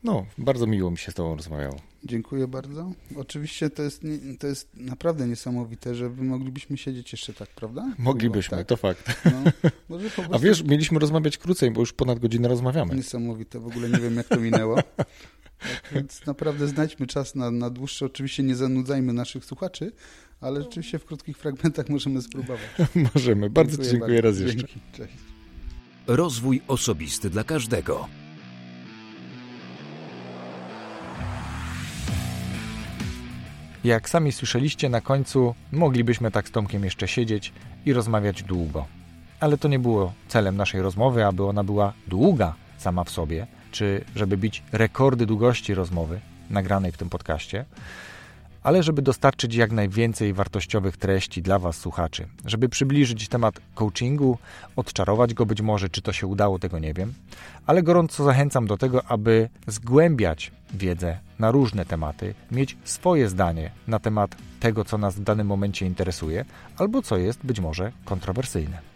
No, bardzo miło mi się z Tobą rozmawiało. Dziękuję bardzo. Oczywiście to jest, to jest naprawdę niesamowite, że my moglibyśmy siedzieć jeszcze tak, prawda? Moglibyśmy, Tak. to fakt. No, może po A wiesz, mieliśmy rozmawiać krócej, bo już ponad godzinę rozmawiamy. Niesamowite, w ogóle nie wiem jak to minęło. Tak, więc naprawdę znajdźmy czas na, na dłuższe. Oczywiście nie zanudzajmy naszych słuchaczy, ale rzeczywiście w krótkich fragmentach możemy spróbować. Możemy. Bardzo Ci dziękuję raz jeszcze. Dzięki. Cześć. Rozwój osobisty dla każdego. Jak sami słyszeliście, na końcu moglibyśmy tak z Tomkiem jeszcze siedzieć i rozmawiać długo. Ale to nie było celem naszej rozmowy, aby ona była długa sama w sobie, czy żeby bić rekordy długości rozmowy nagranej w tym podcaście, ale żeby dostarczyć jak najwięcej wartościowych treści dla Was, słuchaczy, żeby przybliżyć temat coachingu, odczarować go być może, czy to się udało, tego nie wiem, ale gorąco zachęcam do tego, aby zgłębiać wiedzę na różne tematy, mieć swoje zdanie na temat tego, co nas w danym momencie interesuje, albo co jest być może kontrowersyjne.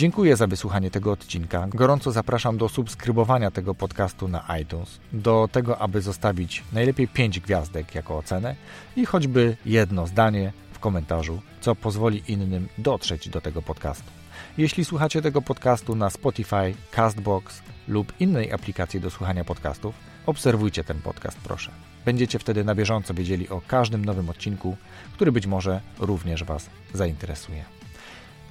Dziękuję za wysłuchanie tego odcinka. Gorąco zapraszam do subskrybowania tego podcastu na iTunes, do tego, aby zostawić najlepiej 5 gwiazdek jako ocenę i choćby jedno zdanie w komentarzu, co pozwoli innym dotrzeć do tego podcastu. Jeśli słuchacie tego podcastu na Spotify, Castbox lub innej aplikacji do słuchania podcastów, obserwujcie ten podcast, proszę. Będziecie wtedy na bieżąco wiedzieli o każdym nowym odcinku, który być może również Was zainteresuje.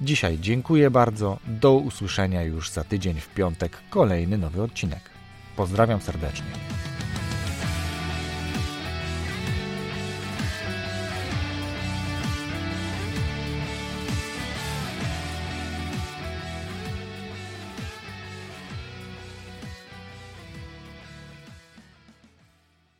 Dzisiaj dziękuję bardzo. Do usłyszenia już za tydzień w piątek kolejny nowy odcinek. Pozdrawiam serdecznie.